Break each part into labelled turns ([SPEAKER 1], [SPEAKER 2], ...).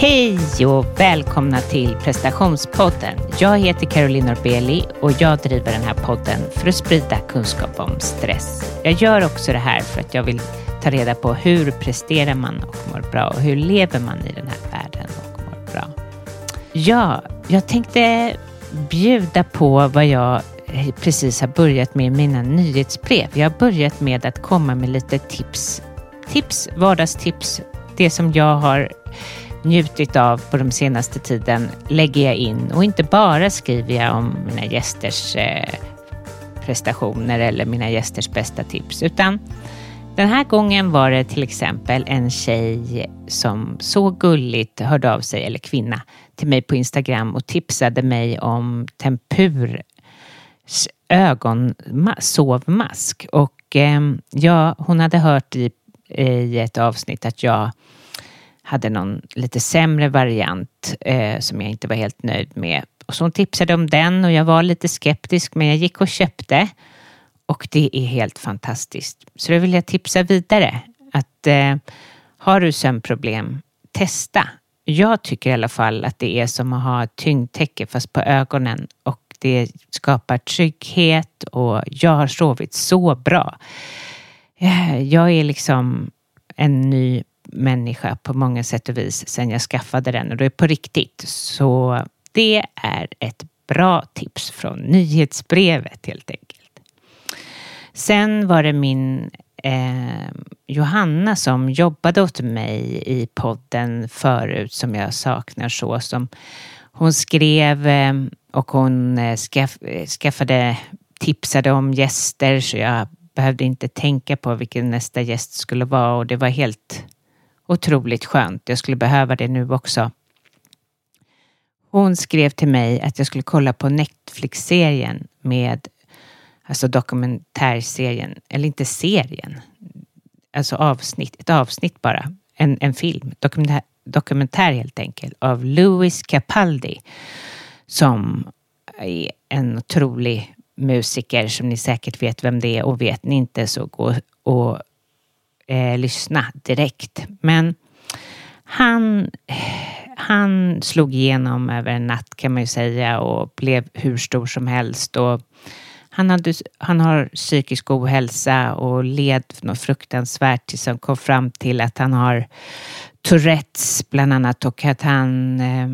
[SPEAKER 1] Hej och välkomna till prestationspodden. Jag heter Caroline Norbeli och jag driver den här podden för att sprida kunskap om stress. Jag gör också det här för att jag vill ta reda på hur presterar man och mår bra och hur lever man i den här världen och mår bra. Ja, jag tänkte bjuda på vad jag precis har börjat med mina nyhetsbrev. Jag har börjat med att komma med lite tips. Tips, vardagstips, det som jag har njutit av på de senaste tiden lägger jag in och inte bara skriver jag om mina gästers eh, prestationer eller mina gästers bästa tips utan den här gången var det till exempel en tjej som så gulligt hörde av sig, eller kvinna, till mig på Instagram och tipsade mig om Tempurs ögonsovmask. Och eh, ja, hon hade hört i, i ett avsnitt att jag hade någon lite sämre variant eh, som jag inte var helt nöjd med. Och så hon tipsade om den och jag var lite skeptisk men jag gick och köpte. Och det är helt fantastiskt. Så det vill jag tipsa vidare. Att eh, har du sömnproblem, testa. Jag tycker i alla fall att det är som att ha ett tyngdtäcke fast på ögonen och det skapar trygghet och jag har sovit så bra. Eh, jag är liksom en ny människa på många sätt och vis sen jag skaffade den och det är på riktigt. Så det är ett bra tips från nyhetsbrevet helt enkelt. Sen var det min eh, Johanna som jobbade åt mig i podden förut som jag saknar så. Som hon skrev eh, och hon eh, skaff, skaffade, tipsade om gäster så jag behövde inte tänka på vilken nästa gäst skulle vara och det var helt otroligt skönt. Jag skulle behöva det nu också. Hon skrev till mig att jag skulle kolla på Netflix-serien med, alltså dokumentärserien, eller inte serien, alltså avsnitt, ett avsnitt bara, en, en film, dokumentär, dokumentär helt enkelt, av Louis Capaldi som är en otrolig musiker som ni säkert vet vem det är och vet ni inte så gå och eh, lyssna direkt. Men han, han slog igenom över en natt kan man ju säga och blev hur stor som helst. Och han, hade, han har psykisk ohälsa och led något fruktansvärt tills han kom fram till att han har Tourettes bland annat och att han eh,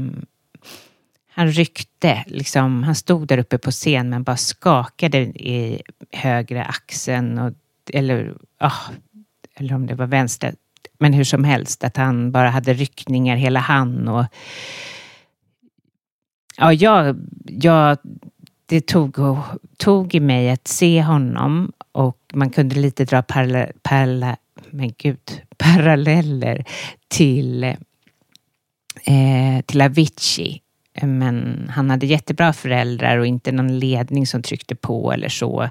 [SPEAKER 1] han ryckte, liksom, han stod där uppe på scen men bara skakade i högra axeln och, eller oh, eller om det var vänster, men hur som helst, att han bara hade ryckningar hela han och ja, jag, jag, det tog, tog i mig att se honom och man kunde lite dra parla, parla, men gud, paralleller till, eh, till Avicii. Men han hade jättebra föräldrar och inte någon ledning som tryckte på eller så.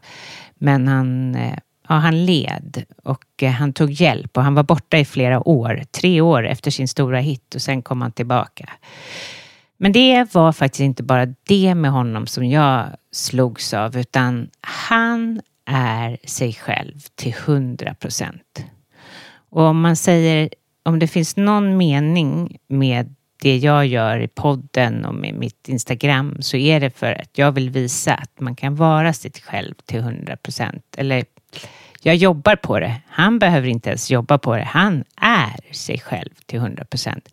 [SPEAKER 1] Men han eh, ja, han led och eh, han tog hjälp och han var borta i flera år, tre år efter sin stora hit och sen kom han tillbaka. Men det var faktiskt inte bara det med honom som jag slogs av utan han är sig själv till hundra procent. Och om man säger, om det finns någon mening med det jag gör i podden och med mitt Instagram så är det för att jag vill visa att man kan vara sitt själv till hundra procent. Eller jag jobbar på det. Han behöver inte ens jobba på det. Han är sig själv till 100 procent.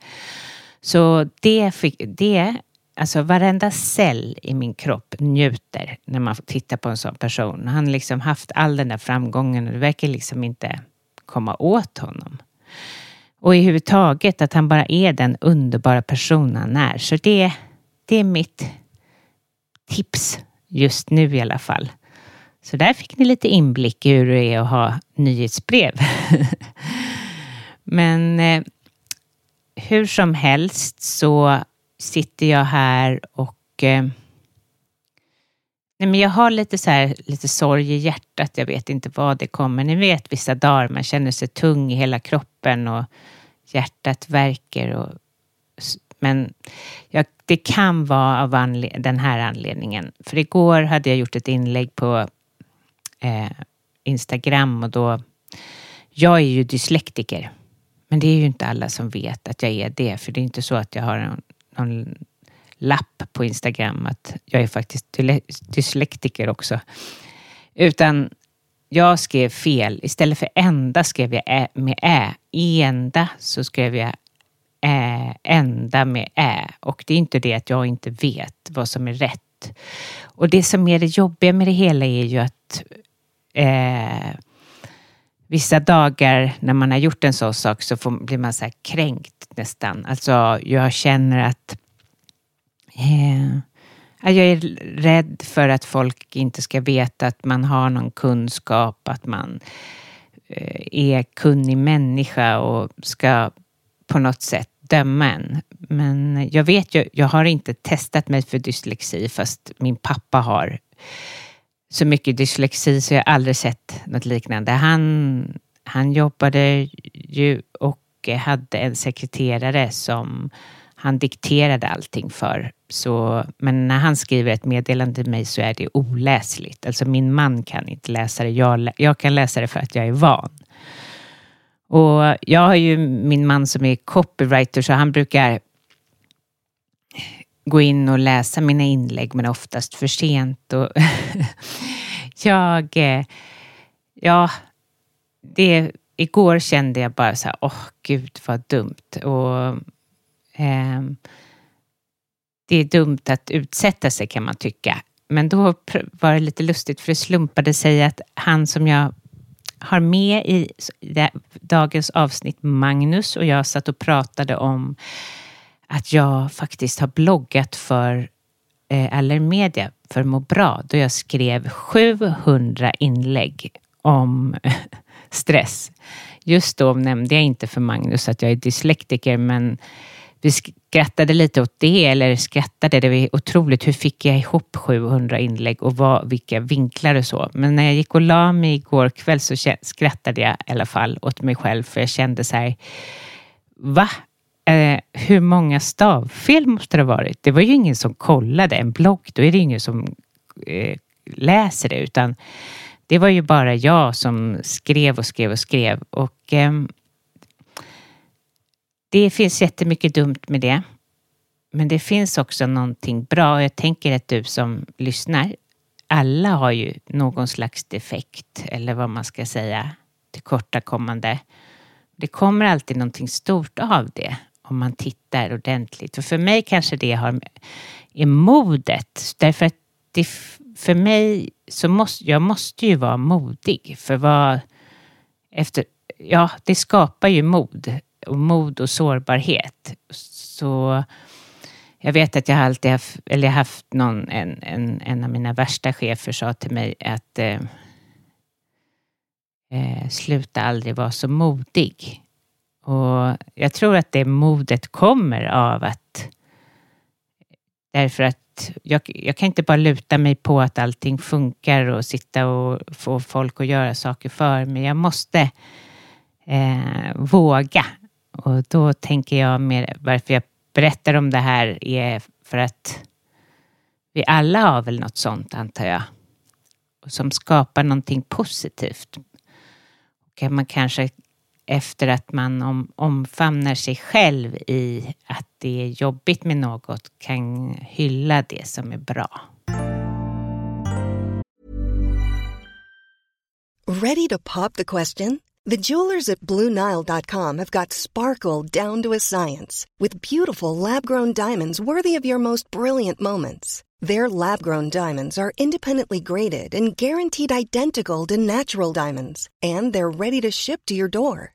[SPEAKER 1] Så det, fick, det, alltså varenda cell i min kropp njuter när man tittar på en sån person. Han har liksom haft all den där framgången och det verkar liksom inte komma åt honom. Och i huvud taget att han bara är den underbara person han är. Så det, det är mitt tips just nu i alla fall. Så där fick ni lite inblick i hur det är att ha nyhetsbrev. Men eh, hur som helst så sitter jag här och eh, nej men jag har lite, så här, lite sorg i hjärtat. Jag vet inte vad det kommer. Ni vet vissa dagar man känner sig tung i hela kroppen och hjärtat verkar. Och, men jag, det kan vara av den här anledningen. För igår hade jag gjort ett inlägg på eh, Instagram och då, jag är ju dyslektiker. Men det är ju inte alla som vet att jag är det, för det är inte så att jag har någon, någon lapp på Instagram att jag är faktiskt dyslektiker också. Utan jag skrev fel. Istället för ända skrev jag ä med ä. Enda så skrev jag ä, ända med ä. Och det är inte det att jag inte vet vad som är rätt. Och det som är det jobbiga med det hela är ju att eh, vissa dagar när man har gjort en sån sak så får, blir man så här kränkt nästan. Alltså jag känner att eh, jag är rädd för att folk inte ska veta att man har någon kunskap, att man eh, är kunnig människa och ska på något sätt döma en. Men jag vet ju, jag har inte testat mig för dyslexi fast min pappa har så mycket dyslexi så jag har aldrig sett något liknande. Han, han jobbade ju och hade en sekreterare som han dikterade allting för. Så, men när han skriver ett meddelande till mig så är det oläsligt. Alltså min man kan inte läsa det. Jag, jag kan läsa det för att jag är van. Och jag har ju min man som är copywriter så han brukar gå in och läsa mina inlägg men oftast för sent. Och jag, eh, ja, det, igår kände jag bara så här, åh oh, gud vad dumt. Och eh, det är dumt att utsätta sig kan man tycka. Men då var det lite lustigt för det slumpade sig att han som jag har med i dagens avsnitt, Magnus, och jag satt och pratade om att jag faktiskt har bloggat för eh, Allermedia för Må bra, då jag skrev 700 inlägg om stress. Just då nämnde jag inte för Magnus att jag är dyslektiker, men vi skrattade lite åt det, eller skrattade, det var otroligt. Hur fick jag ihop 700 inlägg och vad, vilka vinklar och så. Men när jag gick och la mig igår kväll så skrattade jag i alla fall åt mig själv, för jag kände så här, va? Eh, hur många stavfel måste det ha varit? Det var ju ingen som kollade en blogg, då är det ingen som eh, läser det, utan det var ju bara jag som skrev och skrev och skrev. Och eh, det finns jättemycket dumt med det. Men det finns också någonting bra. Jag tänker att du som lyssnar, alla har ju någon slags defekt eller vad man ska säga, tillkortakommande. Det kommer alltid någonting stort av det om man tittar ordentligt. Och för mig kanske det har är modet. Därför att det, för mig så måste jag måste ju vara modig. För vad efter, ja, det skapar ju mod och mod och sårbarhet. Så jag vet att jag alltid haft, eller haft någon, en, en, en av mina värsta chefer sa till mig att eh, eh, sluta aldrig vara så modig. Och jag tror att det modet kommer av att därför att jag, jag kan inte bara luta mig på att allting funkar och sitta och få folk att göra saker för mig. Jag måste eh, våga och då tänker jag mer, varför jag berättar om det här är för att vi alla har väl något sånt antar jag. Som skapar någonting positivt. Och man kanske efter att man om, omfamnar sig själv i att det är jobbigt med något kan hylla det som är bra.
[SPEAKER 2] Ready to pop the question? The jewelers at BlueNile.com have got sparkle down to a science with beautiful lab-grown diamonds worthy of your most brilliant moments. Their lab-grown diamonds are independently graded and guaranteed identical to natural diamonds, and they're ready to ship to your door.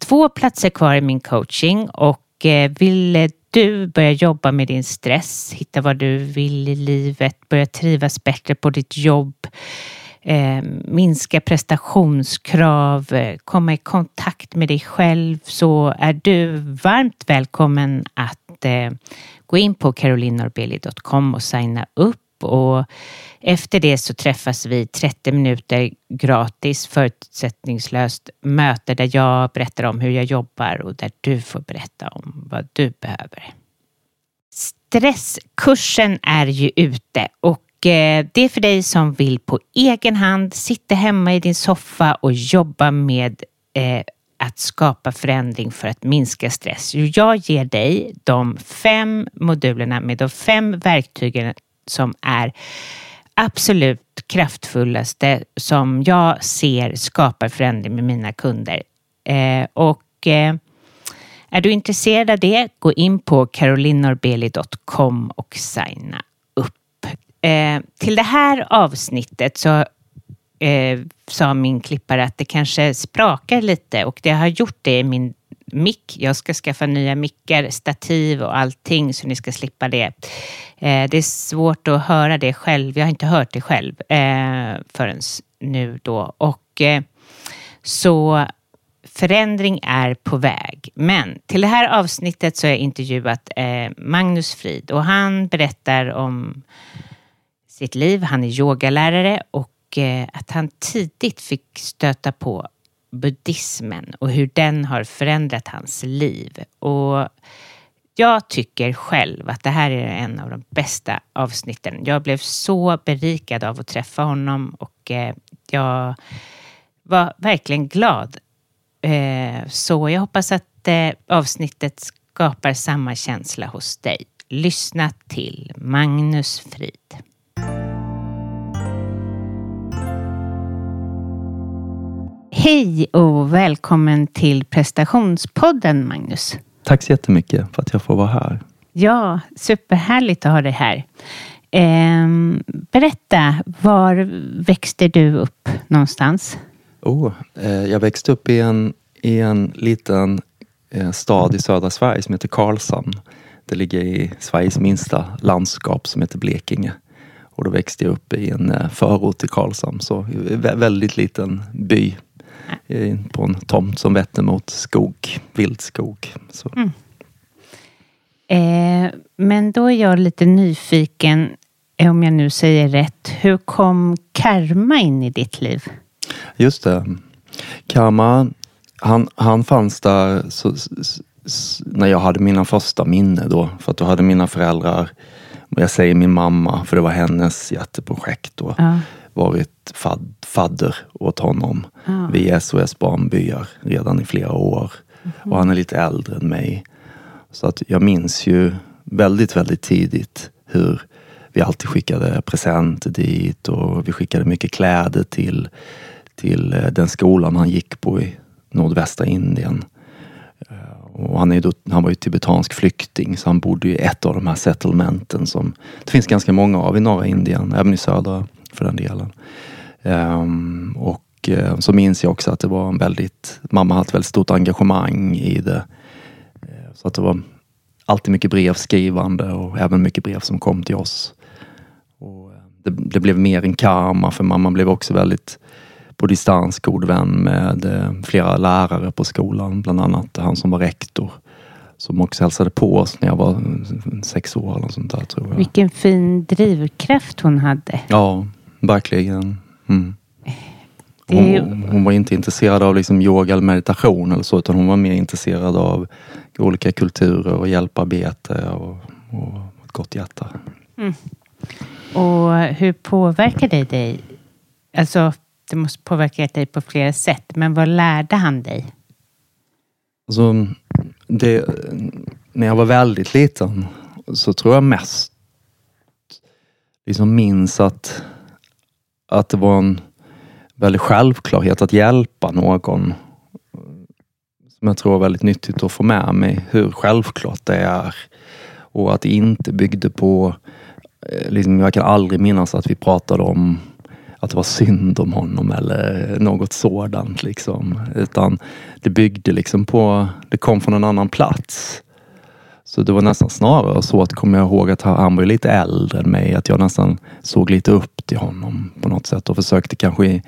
[SPEAKER 1] två platser kvar i min coaching och eh, vill du börja jobba med din stress, hitta vad du vill i livet, börja trivas bättre på ditt jobb, eh, minska prestationskrav, eh, komma i kontakt med dig själv så är du varmt välkommen att eh, gå in på carolinorbeli.com och signa upp och efter det så träffas vi 30 minuter gratis förutsättningslöst möte där jag berättar om hur jag jobbar och där du får berätta om vad du behöver. Stresskursen är ju ute och eh, det är för dig som vill på egen hand sitta hemma i din soffa och jobba med eh, att skapa förändring för att minska stress. Jag ger dig de fem modulerna med de fem verktygen som är absolut kraftfullaste som jag ser skapar förändring med mina kunder. Eh, och eh, är du intresserad av det, gå in på carolinorbeli.com och signa upp. Eh, till det här avsnittet så eh, sa min klippare att det kanske sprakar lite och det har gjort det i min mick. Jag ska skaffa nya mickar, stativ och allting så ni ska slippa det. Eh, det är svårt att höra det själv. Jag har inte hört det själv eh, förrän nu då. Och eh, så förändring är på väg. Men till det här avsnittet så har jag intervjuat eh, Magnus Frid och han berättar om sitt liv. Han är yogalärare och eh, att han tidigt fick stöta på buddhismen och hur den har förändrat hans liv. Och jag tycker själv att det här är en av de bästa avsnitten. Jag blev så berikad av att träffa honom och eh, jag var verkligen glad. Eh, så jag hoppas att eh, avsnittet skapar samma känsla hos dig. Lyssna till Magnus Frid. Hej och välkommen till prestationspodden Magnus.
[SPEAKER 3] Tack så jättemycket för att jag får vara här.
[SPEAKER 1] Ja, superhärligt att ha dig här. Eh, berätta, var växte du upp någonstans?
[SPEAKER 3] Oh, eh, jag växte upp i en, i en liten eh, stad i södra Sverige som heter Karlshamn. Det ligger i Sveriges minsta landskap som heter Blekinge. Och då växte jag upp i en eh, förort till Karlshamn, så väldigt liten by på en tomt som vetter mot skog, vildskog. Så. Mm.
[SPEAKER 1] Eh, men då är jag lite nyfiken, om jag nu säger rätt. Hur kom karma in i ditt liv?
[SPEAKER 3] Just det. Karma, han, han fanns där så, så, när jag hade mina första minne då. För att då hade mina föräldrar, jag säger min mamma, för det var hennes jätteprojekt då. Ja varit fad, fadder åt honom ah. vid SOS Barnbyar redan i flera år. Mm -hmm. Och han är lite äldre än mig. Så att jag minns ju väldigt, väldigt tidigt hur vi alltid skickade presenter dit och vi skickade mycket kläder till, till eh, den skolan han gick på i nordvästra Indien. Eh, och han, är då, han var ju tibetansk flykting så han bodde i ett av de här settlementen som det finns ganska många av i norra Indien, även i södra för den delen. Um, och uh, så minns jag också att det var en väldigt, mamma hade ett väldigt stort engagemang i det. Uh, så att det var alltid mycket brevskrivande och även mycket brev som kom till oss. Och, uh, det, det, blev mer en karma för mamma blev också väldigt på distans god vän med eh, flera lärare på skolan, bland annat han som var rektor. Som också hälsade på oss när jag var sex år eller sånt där tror jag.
[SPEAKER 1] Vilken fin drivkraft hon hade.
[SPEAKER 3] Ja, verkligen. Mm. Hon, hon var inte intresserad av liksom yoga eller meditation eller så utan hon var mer intresserad av olika kulturer och hjälparbete och, och ett gott hjärta.
[SPEAKER 1] Och hur påverkar det dig? Alltså, det måste påverka dig på flera sätt, men vad lärde han dig?
[SPEAKER 3] Alltså, det, när jag var väldigt liten så tror jag mest liksom minns att, att det var en väldigt självklarhet att hjälpa någon. Som jag tror är väldigt nyttigt att få med mig. Hur självklart det är. Och att det inte byggde på... Eh, liksom, jag kan aldrig minnas att vi pratade om att det var synd om honom eller något sådant. Liksom. Utan det byggde liksom på, det kom från en annan plats. Så det var nästan snarare så att, kommer jag ihåg, att han var lite äldre än mig. Att jag nästan såg lite upp till honom på något sätt och försökte kanske i,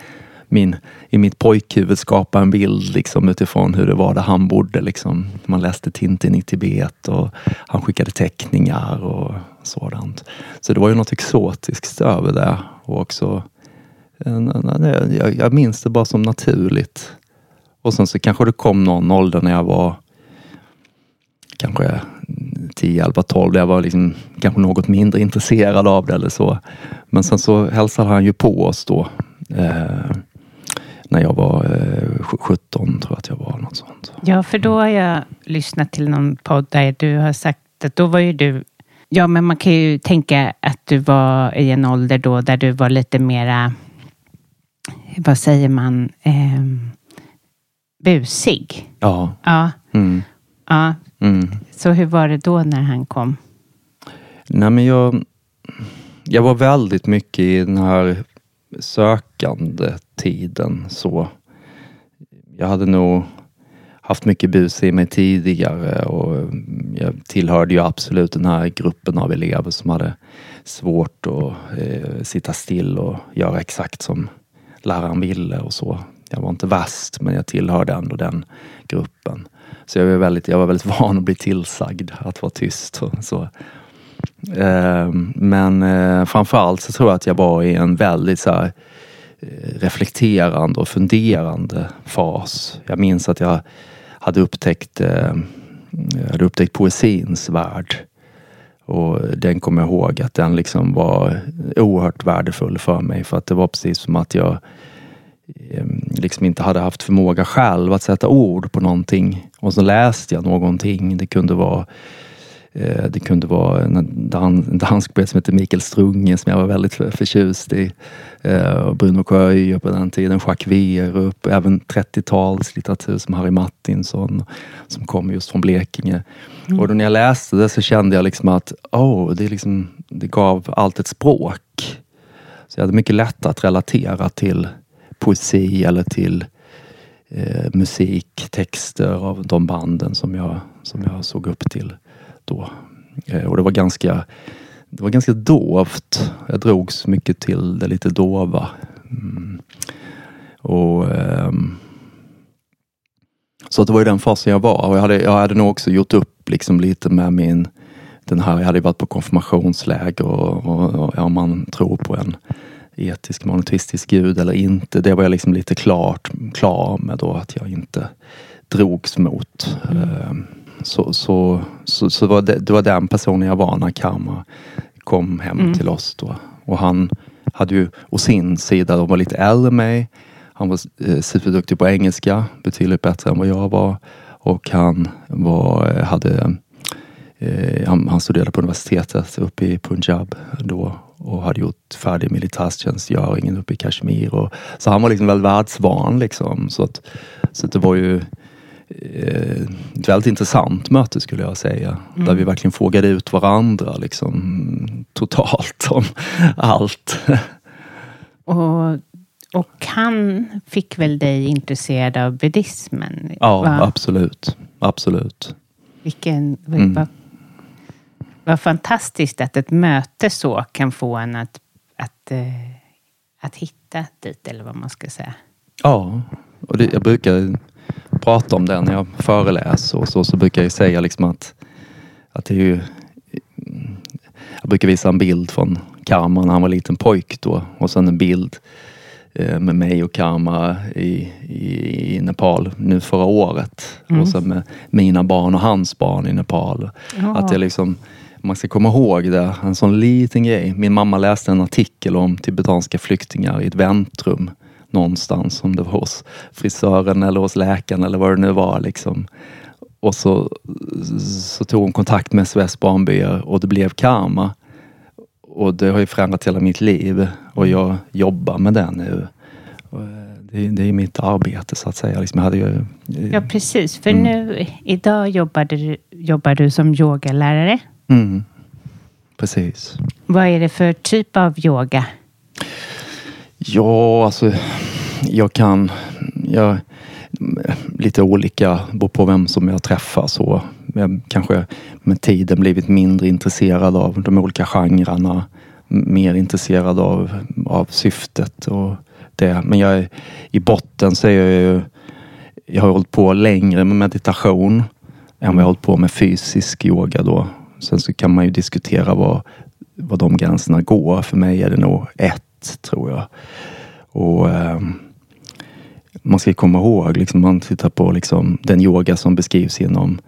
[SPEAKER 3] min, i mitt pojkhuvud skapa en bild liksom, utifrån hur det var där han bodde. Liksom. Man läste Tintin i Tibet och han skickade teckningar och sådant. Så det var ju något exotiskt över det. Och också, jag, jag minns det bara som naturligt. Och sen så kanske det kom någon ålder när jag var kanske 10, 11, 12 där jag var liksom kanske något mindre intresserad av det eller så. Men sen så hälsade han ju på oss då. Eh, när jag var eh, 17 tror jag att jag var. Något sånt.
[SPEAKER 1] Ja, för då har jag lyssnat till någon podd där du har sagt att då var ju du... Ja, men man kan ju tänka att du var i en ålder då där du var lite mera... Vad säger man? Ehm, busig.
[SPEAKER 3] Ja.
[SPEAKER 1] Ja,
[SPEAKER 3] Mm,
[SPEAKER 1] ja.
[SPEAKER 3] Mm.
[SPEAKER 1] Så hur var det då när han kom?
[SPEAKER 3] Nej men jag, jag var väldigt mycket i den här sökande tiden så. Jag hade nog haft mycket bus i mig tidigare och jag tillhörde ju absolut den här gruppen av elever som hade svårt att eh, sitta still och göra exakt som läraren ville och så. Jag var inte värst men jag tillhörde ändå den gruppen. Så jag var väldigt, jag var väldigt van att bli tillsagd att vara tyst. Och så. Eh, Men eh, framförallt så tror jag att jag var i en väldigt så här, eh, reflekterande och funderande fas. Jag minns att jag hade upptäckt, eh, jag hade upptäckt poesins värld. Och den kommer jag ihåg att den liksom var oerhört värdefull för mig för att det var precis som att jag eh, liksom inte hade haft förmåga själv att sätta ord på någonting. Och så läste jag någonting. Det kunde vara eh, det kunde vara en dan- en dansk poet som heter Mikael Strunge som jag var väldigt för- förtjust i. Eh, Bruno Sjöö på den tiden, Jacques Werup, även 30-talslitteratur som Harry Martinsson som kom just från Blekinge. Och då när jag läste det så kände jag liksom att oh, det, liksom, det gav allt ett språk. Så jag hade mycket lätt att relatera till poesi eller till eh, musik, texter av de banden som jag, som jag såg upp till då. Eh, och det var ganska det var ganska dovt. Jag drogs mycket till det lite dova. Mm. Och, ehm, så att det var ju den fasen jag var och jag hade, jag hade nog också gjort upp liksom lite med min den här, jag hade ju varit på konfirmationsläger och, och, och ja, man tror på en etisk monoteistisk gud eller inte. Det var jag liksom lite klart, klar med då att jag inte drogs mot. Ehm, Så, så, så, så var det, det var den personen jag var när Karma kom hem till oss då. Och han hade ju å sin sida, de var lite äldre än mig. Han var eh, superduktig på engelska, betydligt bättre än vad jag var. Och han var, eh, hade Eh, han, han studerade på universitetet uppe i Punjab då och hade gjort färdig militärtjänstgöringen uppe i Kashmir. Och, så han var liksom väldigt världsvan. Liksom, så, att, så att det var ju eh, ett väldigt intressant möte skulle jag säga. Där vi verkligen frågade ut varandra liksom, totalt om allt.
[SPEAKER 1] Och, och han fick väl dig intresserad av buddhismen?
[SPEAKER 3] ja,
[SPEAKER 1] va?
[SPEAKER 3] absolut. Absolut.
[SPEAKER 1] Vilken,
[SPEAKER 3] Mm.
[SPEAKER 1] vad, vad fantastiskt att ett möte så kan få en att, att, eh, att hitta dit, eller vad man ska säga.
[SPEAKER 3] Ja, och det, jag brukar prata om det när jag föreläser och så, så brukar jag säga liksom att, att det är ju... Jag brukar visa en bild från Karma när han var liten pojk då och sen en bild eh, med mig och Karma i, i, Nepal nu förra året.
[SPEAKER 1] Mm.
[SPEAKER 3] Och sen med mina barn och hans barn i Nepal.
[SPEAKER 1] Ja.
[SPEAKER 3] Att det liksom, man ska komma ihåg det, en sån liten grej. Min mamma läste en artikel om tibetanska flyktingar i ett väntrum någonstans, om det var hos frisören eller hos läkaren eller vad det nu var. Liksom. Och så, så tog hon kontakt med SOS Barnbyar och det blev Karma. Och det har ju förändrat hela mitt liv och jag jobbar med det nu. Eh, det, är- det är mitt arbete så att säga. Liksom jag hade ju,
[SPEAKER 1] Ja, precis. För
[SPEAKER 3] Mm.
[SPEAKER 1] nu, idag jobbar du, jobbar du som yogalärare.
[SPEAKER 3] Mm, precis.
[SPEAKER 1] Vad är det för typ av yoga?
[SPEAKER 3] Ja, alltså jag kan... Jag, lite olika, beror på vem som jag träffar. Så. Jag kanske med tiden blivit mindre intresserad av de olika genrerna. Mer intresserad av, av syftet och det. Men jag i botten så är jag ju... Jag har hållit på längre med meditation än vad jag har hållit på med fysisk yoga då. Sen så kan man ju diskutera vad, vad de gränserna går. För mig är det nog ett, tror jag. Och eh, man ska komma ihåg, liksom, man tittar på liksom, den yoga som beskrivs inom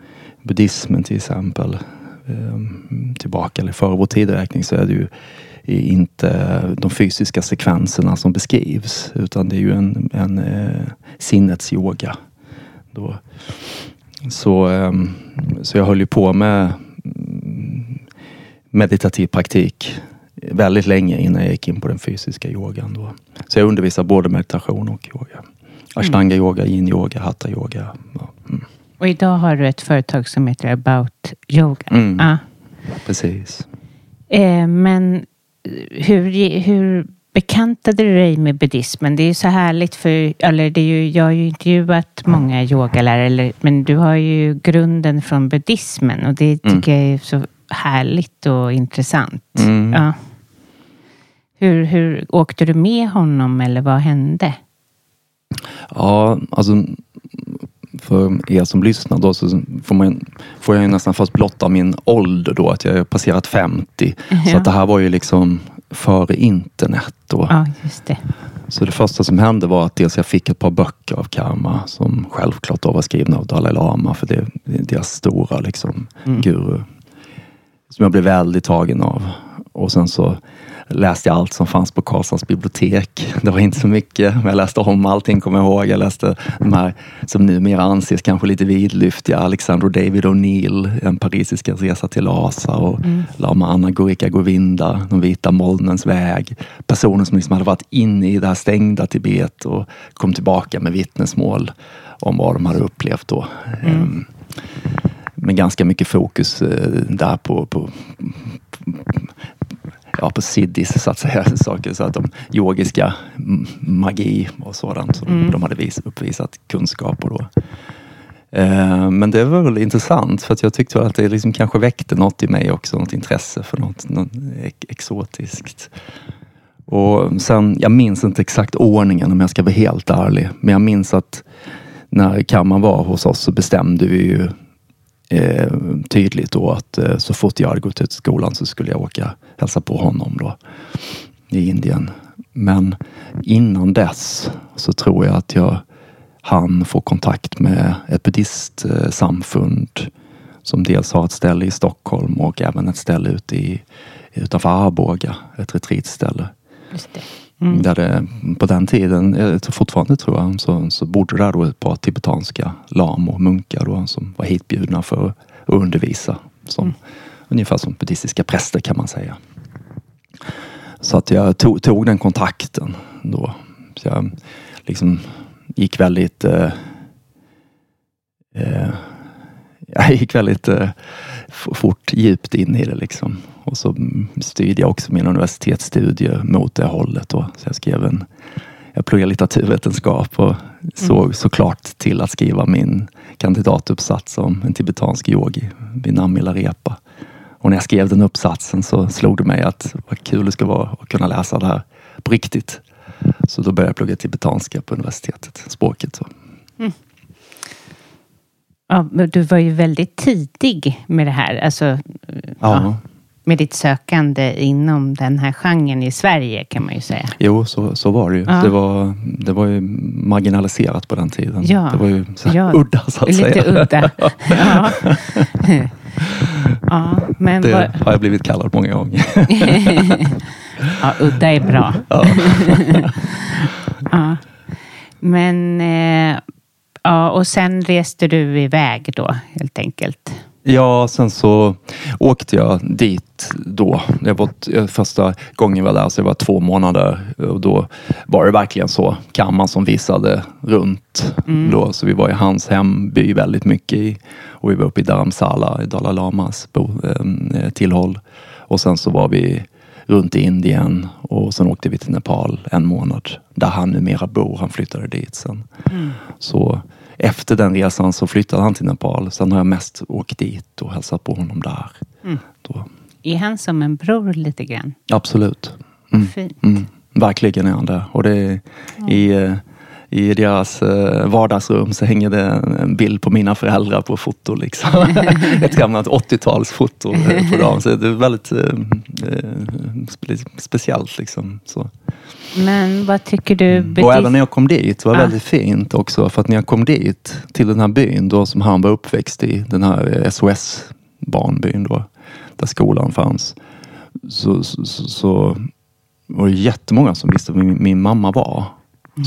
[SPEAKER 3] buddhismen till exempel. Eh, tillbaka eller före vår tideräkning så är det ju inte de fysiska sekvenserna som beskrivs utan det är ju en, en eh, sinnets yoga. Då. Så, ehm, så jag höll ju på med meditativ praktik väldigt länge innan jag gick in på den fysiska yogan. Då. Så jag undervisar både meditation och yoga. Ashtanga yoga, yin yoga, hatha yoga. Ja, mm,
[SPEAKER 1] Och idag har du ett företag som heter About Yoga.
[SPEAKER 3] Mm.
[SPEAKER 1] Ja.
[SPEAKER 3] precis.
[SPEAKER 1] Eh, men hur, hur bekantade du dig med buddhismen? Det är ju så härligt för, eller det är ju, jag har ju intervjuat många yogalärare, men du har ju grunden från buddhismen och det tycker jag är så härligt och intressant.
[SPEAKER 3] Mm.
[SPEAKER 1] Ja. Hur, hur åkte du med honom eller vad hände?
[SPEAKER 3] Ja, alltså för er som lyssnar då så får, man, får jag ju nästan först blotta min ålder då, att jag har passerat 50. Så
[SPEAKER 1] Ja.
[SPEAKER 3] att det här var ju liksom före internet då.
[SPEAKER 1] Ja, just det.
[SPEAKER 3] Så det första som hände var att dels jag fick ett par böcker av Karma som självklart då var skrivna av Dalai Lama för det är deras stora liksom, guru. Som jag blev väldigt tagen av. Och sen så läste jag allt som fanns på Karlshamns bibliotek. Det var inte så mycket, men jag läste om allting, kommer jag ihåg. Jag läste de här som numera anses kanske lite vidlyftiga. Alexander David O'Neill, En parisiska resa till Lhasa och Lama Anna Gurika Govinda, De vita molnens väg. Personer som liksom hade varit inne i det här stängda Tibet och kom tillbaka med vittnesmål om vad de hade upplevt då. Ehm, med ganska mycket fokus eh, där på, på, ja, på siddis så att säga. Saker, så att de yogiska magi och sådant som de hade vis, uppvisat kunskaper då. Eh, Men det var väl intressant för att jag tyckte att det liksom kanske väckte något i mig också, något intresse för något, något ex- exotiskt. Och sen, jag minns inte exakt ordningen om jag ska vara helt ärlig, men jag minns att när kammaren var hos oss så bestämde vi ju eh, tydligt då att eh, så fort jag hade gått ut skolan så skulle jag åka hälsa på honom då i Indien. Men innan dess så tror jag att jag han få kontakt med ett buddhistsamfund som dels har ett ställe i Stockholm och även ett ställe ute i, utanför Arboga, ett retreatställe.
[SPEAKER 1] Just det.
[SPEAKER 3] Där det på den tiden, eh, fortfarande tror jag, så, så bodde där då ett par tibetanska lamor, munkar då, som var hitbjudna för att undervisa. Som, Ungefär som buddhistiska präster kan man säga. Så att jag tog, tog den kontakten då. Så jag liksom gick väldigt eh, eh, jag gick väldigt eh, fort djupt in i det liksom. Och så mm, styrde jag också min universitetsstudie mot det hållet. Då. Så jag skrev en, jag pluggade litteraturvetenskap och såg såklart till att skriva min kandidatuppsats om en tibetansk yogi vid namn Milarepa. Och när jag skrev den uppsatsen så slog det mig att vad kul det ska vara att kunna läsa det här på riktigt. Så då började jag plugga tibetanska på universitetet, språket. Så.
[SPEAKER 1] Ja, men du var ju väldigt tidig med det här. Alltså, ja.
[SPEAKER 3] Ja.
[SPEAKER 1] Med ditt sökande inom den här genren i Sverige kan man ju säga.
[SPEAKER 3] Jo, så, så var det ju.
[SPEAKER 1] Ja.
[SPEAKER 3] Det, var, det var ju marginaliserat på den tiden.
[SPEAKER 1] Ja.
[SPEAKER 3] Det var ju så
[SPEAKER 1] Ja,
[SPEAKER 3] udda så att
[SPEAKER 1] Lite
[SPEAKER 3] säga.
[SPEAKER 1] udda. Ja. ja, men
[SPEAKER 3] Det
[SPEAKER 1] vad,
[SPEAKER 3] har jag blivit kallad många gånger.
[SPEAKER 1] ja, udda är bra.
[SPEAKER 3] Ja.
[SPEAKER 1] Ja. Men, eh, ja, och sen reste du iväg då helt enkelt.
[SPEAKER 3] Ja, sen så åkte jag dit då. Jag var, första gången jag var där så jag var två månader och då var det verkligen så. Kamman som visade runt. Då, så vi var i hans hemby väldigt mycket i, och vi var uppe i Dharamsala i Dalai Lamas bo, eh, tillhåll. Och sen så var vi runt i Indien och sen åkte vi till Nepal en månad där han numera bor. Han flyttade dit sen. Så efter den resan så flyttade han till Nepal. Sen har jag mest åkt dit och hälsat på honom där. Då.
[SPEAKER 1] Är han som en bror lite grann?
[SPEAKER 3] Absolut. Mm.
[SPEAKER 1] Fint.
[SPEAKER 3] Mm. Verkligen är han det. Och det är, i, eh, I deras eh, vardagsrum så hänger det en- bild på mina föräldrar på foto. Liksom. Ett gammalt 80-talsfoto eh, på dem. Så det är väldigt eh, eh, spe- speciellt. Liksom. Så.
[SPEAKER 1] Men vad tycker du?
[SPEAKER 3] Och
[SPEAKER 1] betyder-
[SPEAKER 3] även när jag kom dit, var
[SPEAKER 1] Ah.
[SPEAKER 3] väldigt fint också. För att när jag kom dit, till den här byn då som han var uppväxt i, den här SOS barnbyn då, där skolan fanns. Så, så, så, så var det jättemånga som visste vem min mamma var.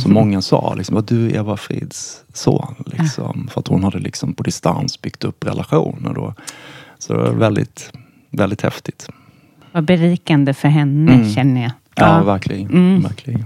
[SPEAKER 3] Så många sa liksom, var du Eva Frids son? Liksom, För att hon hade liksom på distans byggt upp relationer då. Så det var väldigt, väldigt häftigt.
[SPEAKER 1] Vad berikande för henne
[SPEAKER 3] Mm.
[SPEAKER 1] känner jag.
[SPEAKER 3] Ja, verkligen.
[SPEAKER 1] Mm.
[SPEAKER 3] verkligen.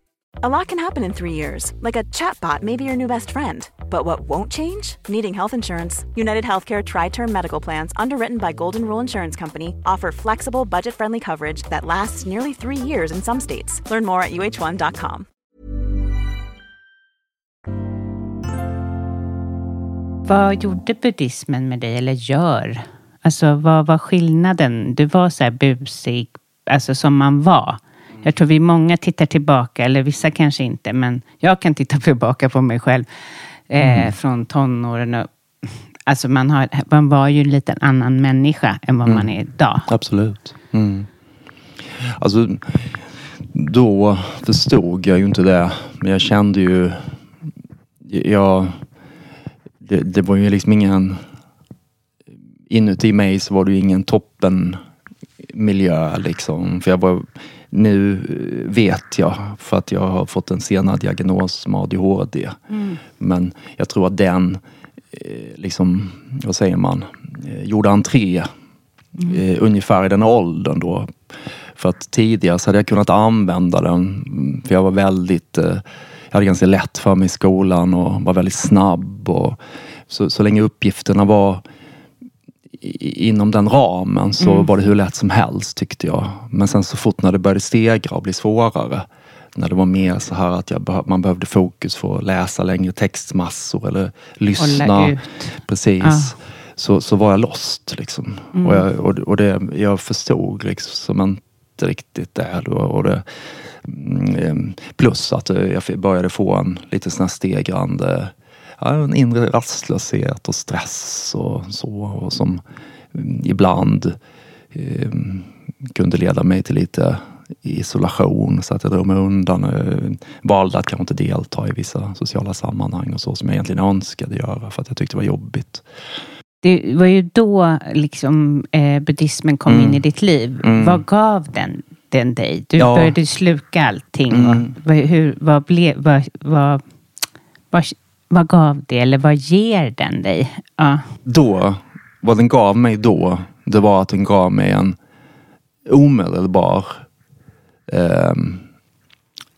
[SPEAKER 4] A lot can happen in three years, like a chatbot may be your new best friend. But what won't change? Needing health insurance. United Healthcare Tri Term Medical Plans, underwritten by Golden Rule Insurance Company, offer flexible, budget friendly coverage that lasts nearly three years in some states. Learn more at uh1.com.
[SPEAKER 1] Vad gjorde buddhismen med dig, eller gör? Alltså vad var skillnaden? Du var så här busig, alltså som man var. Jag tror vi många tittar tillbaka, eller vissa kanske inte, men jag kan titta tillbaka på mig själv eh, från tonåren. Och, alltså man, har, man var ju en liten annan människa än vad man är idag.
[SPEAKER 3] Absolut. Mm. Alltså, då förstod jag ju inte det. Men jag kände ju... Jag, det, det var ju liksom ingen... Inuti mig så var det ju ingen toppen miljö liksom. För jag var, nu vet jag, för att jag har fått en senare diagnos med ADHD. Men jag tror att den, eh, liksom, vad säger man, eh, gjorde entré eh, ungefär i den åldern då. För att tidigare så hade jag kunnat använda den. mm, För jag var väldigt, eh, jag hade ganska lätt för mig i skolan och var väldigt snabb. Och så, så länge uppgifterna var i- inom den ramen så var det hur lätt som helst tyckte jag. Men sen så fort när det började stegra och bli svårare. När det var mer så här att jag man behövde fokus för att läsa längre textmassor eller lyssna. Precis.
[SPEAKER 1] Ja.
[SPEAKER 3] Så, så var jag lost liksom. Och, jag, och, och det, jag förstod liksom inte riktigt det. Då, och det mm, eh, plus att jag började få en lite sån här stegrande ja, en inre rastlöshet och stress och så. Och som mm, ibland eh, kunde leda mig till lite isolation så att jag drog mig undan. Eh, valde att kanske inte delta i vissa sociala sammanhang och så som jag egentligen önskade göra för att jag tyckte det var jobbigt.
[SPEAKER 1] Det var ju då liksom, eh, buddhismen kom
[SPEAKER 3] Mm.
[SPEAKER 1] in i ditt liv.
[SPEAKER 3] Mm.
[SPEAKER 1] Vad gav den, den dig? Du
[SPEAKER 3] Ja.
[SPEAKER 1] började sluka allting.
[SPEAKER 3] Mm.
[SPEAKER 1] Och, hur, vad, blev, vad, vad, vad, vad gav det, eller vad ger den dig? Ja.
[SPEAKER 3] Då, vad den gav mig då, det var att den gav mig en omedelbar eh,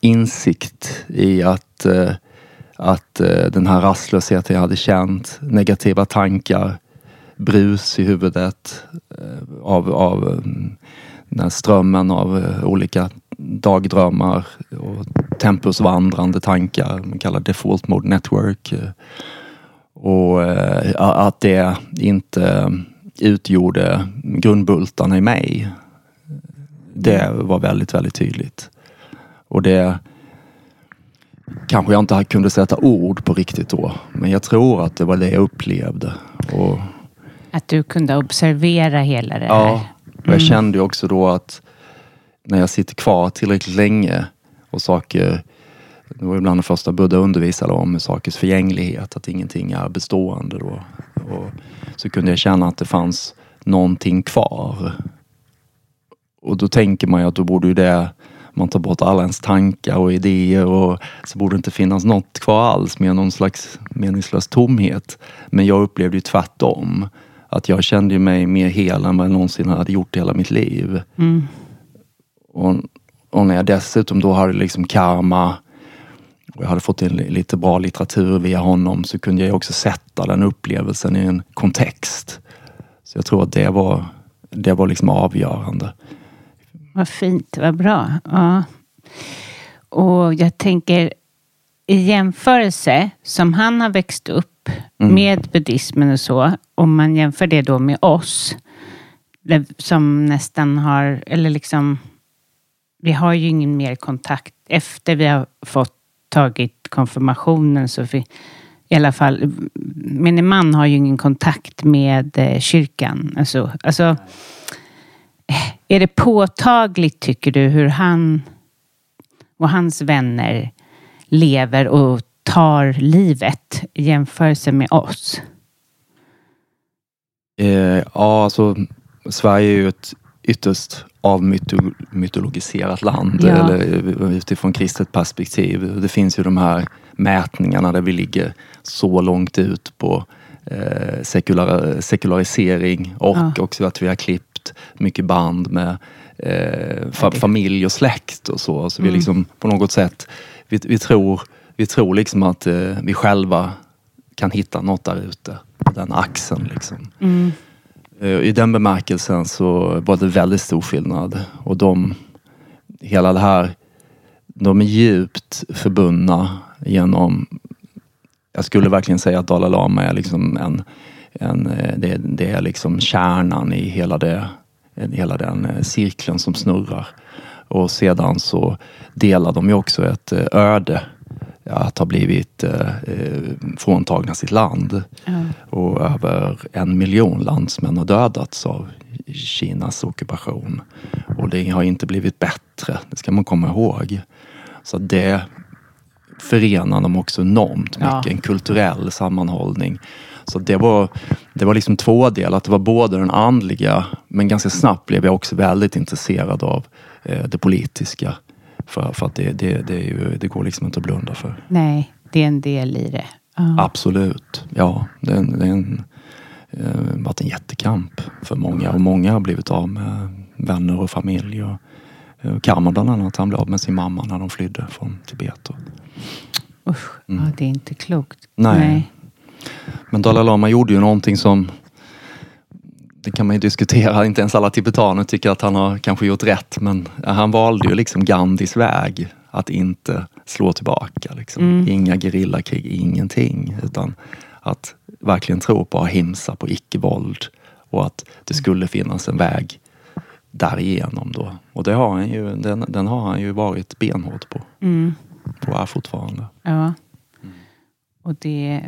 [SPEAKER 3] insikt i att, eh, att eh, den här rastlösheten jag hade känt, negativa tankar, brus i huvudet eh, av, av eh, den här strömmen av eh, olika dagdrömmar och tempusvandrande tankar, man kallar default mode network. eh, och eh, att det inte utgjorde grundbultarna i mig. Det var väldigt, väldigt tydligt. Och det kanske jag inte kunde sätta ord på riktigt då. Men jag tror att det var det jag upplevde. Och,
[SPEAKER 1] Att du kunde observera hela det
[SPEAKER 3] ja,
[SPEAKER 1] här.
[SPEAKER 3] och jag kände ju också då att när jag sitter kvar tillräckligt länge och saker det var ibland det första Buddha undervisade om, sakers förgänglighet, att ingenting är bestående då. Och så kunde jag känna att det fanns någonting kvar. Och då tänker man ju att då borde ju det, man tar bort alla ens tankar och idéer och så borde det inte finnas något kvar alls med någon slags meningslös tomhet. Men jag upplevde ju tvärtom. Att jag kände mig mer hel än vad jag någonsin hade gjort i hela mitt liv.
[SPEAKER 1] Mm.
[SPEAKER 3] Och, och när jag dessutom då hade liksom karma och jag hade fått in li- lite bra litteratur via honom så kunde jag också sätta den upplevelsen i en kontext. Så jag tror att det var, det var liksom avgörande.
[SPEAKER 1] Vad fint, vad bra. Ja. Och jag tänker i jämförelse som han har växt upp
[SPEAKER 3] Mm.
[SPEAKER 1] med buddhismen och så, om man jämför det då med oss som nästan har, eller liksom, vi har ju ingen mer kontakt efter vi har fått tagit konfirmationen så vi, i alla fall, min man har ju ingen kontakt med eh, kyrkan. Alltså, alltså, eh, är det påtagligt, tycker du, hur han och hans vänner lever och tar livet i jämförelse med oss?
[SPEAKER 3] Eh, ja, alltså Sverige är ju ett ytterst avmytologiserat land.
[SPEAKER 1] Ja.
[SPEAKER 3] Eller eh, utifrån kristet perspektiv. Det finns ju de här mätningarna där vi ligger så långt ut på eh, sekular, sekularisering och
[SPEAKER 1] Ja.
[SPEAKER 3] också att vi har klippt mycket band med eh, fa familj och släkt och så. Så vi
[SPEAKER 1] Mm.
[SPEAKER 3] liksom på något sätt, vi, vi tror, vi tror liksom att eh, vi själva kan hitta något där ute på den axeln. Liksom.
[SPEAKER 1] Mm.
[SPEAKER 3] Eh, I den bemärkelsen så var det väldigt stor skillnad. Och de, hela det här, de är djupt förbundna genom, jag skulle verkligen säga att Dalai Lama är liksom en, en eh, det, det är liksom kärnan i hela, det, hela den eh, cirkeln som snurrar. Och sedan så delar de ju också ett öde att ha blivit eh, eh, fråntagna sitt land.
[SPEAKER 1] Ja.
[SPEAKER 3] Och över en miljon landsmän har dödats av Kinas ockupation. Och det har inte blivit bättre, det ska man komma ihåg. Så det förenar dem också enormt mycket,
[SPEAKER 1] Ja.
[SPEAKER 3] en kulturell sammanhållning. Så det var, det var liksom två delar, att det var både den andliga, men ganska snabbt blev jag också väldigt intresserad av eh, det politiska. För, för att det, det, det, ju, det går liksom inte att blunda för.
[SPEAKER 1] Nej, det är en del i det. Ja.
[SPEAKER 3] Absolut. Ja, det är en, det är en, eh, varit en jättekamp för många och många har blivit av med vänner och familj. Och, eh, Karma bland annat, han blev av med sin mamma när de flydde från Tibet.
[SPEAKER 1] Usch, ja, det är inte klokt.
[SPEAKER 3] Mm. Nej. Men Dalai Lama gjorde ju någonting som det kan man ju diskutera, inte ens alla tibetaner tycker att han har kanske gjort rätt men han valde ju liksom Gandhis väg att inte slå tillbaka. Liksom.
[SPEAKER 1] Mm.
[SPEAKER 3] Inga gerillakrig, ingenting. Utan att verkligen tro på ahimsa, på icke-våld och att det skulle finnas en väg därigenom då. Och det har han ju, den, den har han ju varit benhård på
[SPEAKER 1] Mm.
[SPEAKER 3] och är fortfarande.
[SPEAKER 1] Ja. Och det,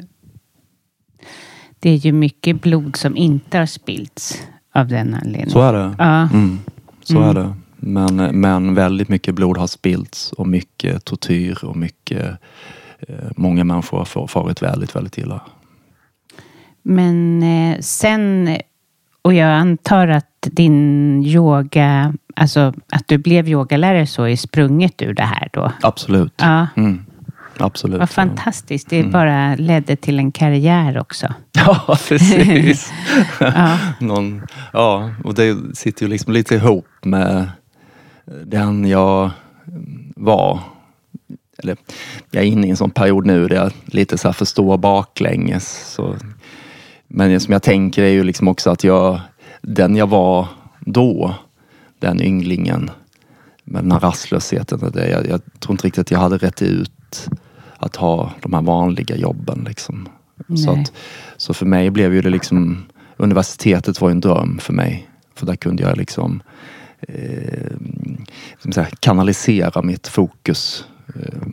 [SPEAKER 1] det är ju mycket blod som inte har spillts av den anledningen.
[SPEAKER 3] Så är det.
[SPEAKER 1] Ja.
[SPEAKER 3] Mm, så
[SPEAKER 1] Mm.
[SPEAKER 3] är det. Men, men väldigt mycket blod har spillts och mycket tortyr och mycket eh, Många människor har fa- farit väldigt, väldigt illa.
[SPEAKER 1] Men eh, sen, och jag antar att din yoga, alltså att du blev yogalärare så är sprunget ur det här då?
[SPEAKER 3] Absolut.
[SPEAKER 1] Ja.
[SPEAKER 3] Mm. Absolut.
[SPEAKER 1] Vad fantastiskt. Det bara ledde till en karriär också.
[SPEAKER 3] Ja, precis.
[SPEAKER 1] Ja.
[SPEAKER 3] Någon, ja, och det sitter ju liksom lite ihop med den jag var. Eller, jag är inne i en sån period nu där jag lite så här förstår baklänges. Så, men det som jag tänker är ju liksom också att jag, den jag var då, den ynglingen med den här rastlösheten. och Det, jag, jag tror inte riktigt att jag hade rätt ut att ha de här vanliga jobben. Liksom. Så, att, så för mig blev ju det liksom, universitetet var en dröm för mig. För där kunde jag liksom eh, säga, kanalisera mitt fokus. Eh,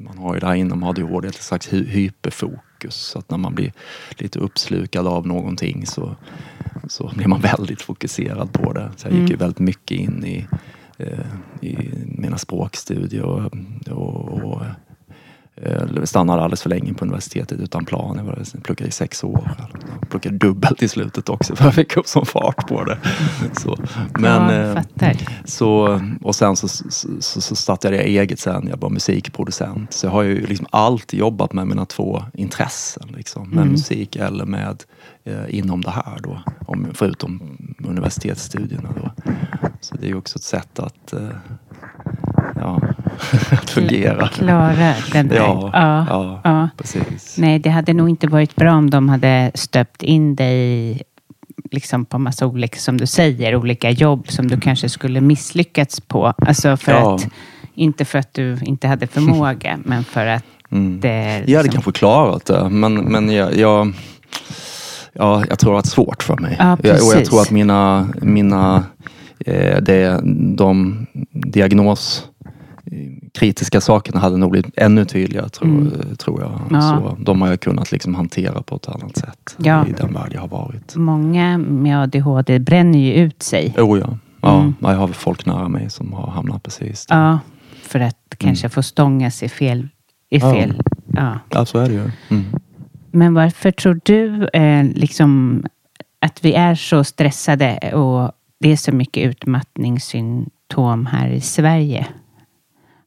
[SPEAKER 3] man har ju det här inom ADHD ett slags hy- hyperfokus. Så att när man blir lite uppslukad av någonting så, så blir man väldigt fokuserad på det. Så jag gick ju väldigt mycket in i, eh, i mina språkstudier och, och, och stannade alldeles för länge på universitetet utan plan. Jag var- pluggade i sex år. Jag pluggade dubbelt i slutet också för jag fick upp sån fart på det. Så, men,
[SPEAKER 1] ja,
[SPEAKER 3] eh, så, och sen så, så, så startade jag eget sen. Jag var musikproducent. Så jag har ju liksom alltid jobbat med mina två intressen. Liksom, med musik eller med eh, inom det här då. Om, förutom universitetsstudierna då. Så det är ju också ett sätt att, eh, att fungera.
[SPEAKER 1] Klara den här.
[SPEAKER 3] Ja,
[SPEAKER 1] ja,
[SPEAKER 3] ja,
[SPEAKER 1] ja.
[SPEAKER 3] precis.
[SPEAKER 1] Nej, det hade nog inte varit bra om de hade stöpt in dig liksom på massa olika, som du säger, olika jobb som du kanske skulle misslyckats på. Alltså för
[SPEAKER 3] Ja.
[SPEAKER 1] att, inte för att du inte hade förmåga, men för att
[SPEAKER 3] Mm.
[SPEAKER 1] det...
[SPEAKER 3] Jag hade
[SPEAKER 1] liksom-
[SPEAKER 3] kanske klarat det, men, men jag, jag, ja, jag tror att det är svårt för mig.
[SPEAKER 1] Ja,
[SPEAKER 3] jag, och jag tror att mina, mina eh, det, de diagnos kritiska sakerna hade nog blivit ännu tydligare tror, tror jag.
[SPEAKER 1] Ja.
[SPEAKER 3] Så de har jag kunnat liksom hantera på ett annat sätt
[SPEAKER 1] Ja.
[SPEAKER 3] i den värld jag har varit.
[SPEAKER 1] Många med ADHD bränner ju ut sig.
[SPEAKER 3] Oh ja. Ja,
[SPEAKER 1] Mm.
[SPEAKER 3] jag har folk nära mig som har hamnat precis där.
[SPEAKER 1] Ja, för att kanske få stångas i fel... I fel ja.
[SPEAKER 3] Ja, så är det ju. Mm.
[SPEAKER 1] Men varför tror du eh, liksom att vi är så stressade och det är så mycket utmattningssymptom här i Sverige?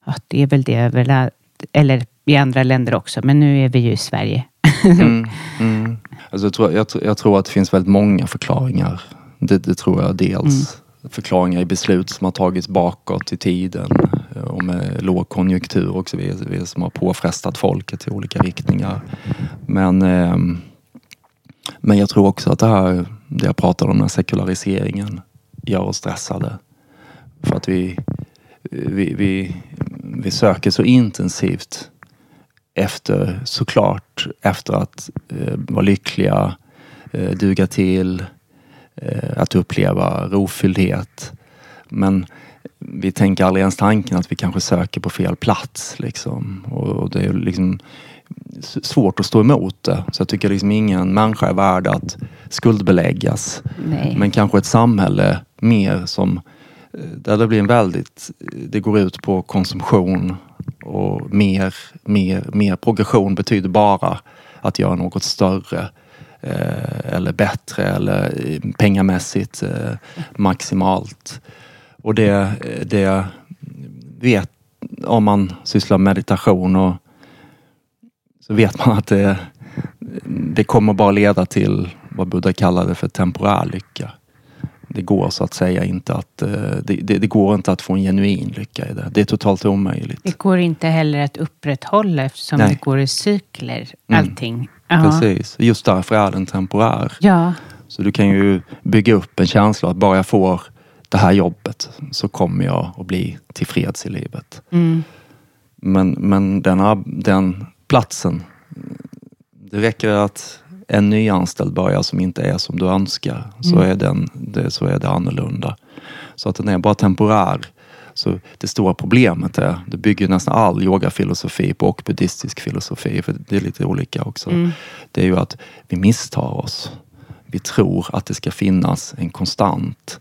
[SPEAKER 1] Ja, det är väl det överallt, eller i andra länder också, men nu är vi ju i Sverige.
[SPEAKER 3] Mm, mm. Alltså jag, tror, jag, jag tror att det finns väldigt många förklaringar. Det, det tror jag dels. Förklaringar i beslut som har tagits bakåt i tiden eh, och med lågkonjunktur och så vidare som har påfrestat folket i olika riktningar. Men, ehm, men jag tror också att det här, det jag pratade om, den här sekulariseringen gör oss stressade. För att vi, vi, vi, vi söker så intensivt efter, såklart, efter att eh, vara lyckliga, eh, duga till, eh, att uppleva rofylldhet. Men vi tänker aldrig ens tanken att vi kanske söker på fel plats. Liksom. Och, och det är liksom svårt att stå emot det. Så jag tycker liksom ingen människa är värd att skuldbeläggas.
[SPEAKER 1] Nej.
[SPEAKER 3] Men kanske ett samhälle mer som där det blir en väldigt, eh, det går ut på konsumtion och mer, mer, mer progression betyder bara att göra något större eh, eller bättre eller eh, pengamässigt eh, maximalt. Och det, det vet, om man sysslar med meditation och så vet man att det, det kommer bara leda till vad Buddha kallade för temporär lycka. Det går så att säga inte att, eh, det, det, det går inte att få en genuin lycka i det. Det är totalt omöjligt.
[SPEAKER 1] Det går inte heller att upprätthålla eftersom
[SPEAKER 3] Nej.
[SPEAKER 1] det går i cykler,
[SPEAKER 3] Mm.
[SPEAKER 1] allting. Ja.
[SPEAKER 3] Precis. Just därför är den temporär.
[SPEAKER 1] Ja,
[SPEAKER 3] Så du kan ju bygga upp en känsla att bara jag får det här jobbet så kommer jag att bli tillfreds i livet.
[SPEAKER 1] mm.
[SPEAKER 3] Men, men den, den platsen, det räcker att en nyanställd börjar som inte är som du önskar. Så, är den, det, så är det annorlunda. Så att den är bara temporär. Så det stora problemet är, det bygger nästan all yogafilosofi på och buddhistisk filosofi, för det är lite olika också. Det är ju att vi misstar oss. Vi tror att det ska finnas en konstant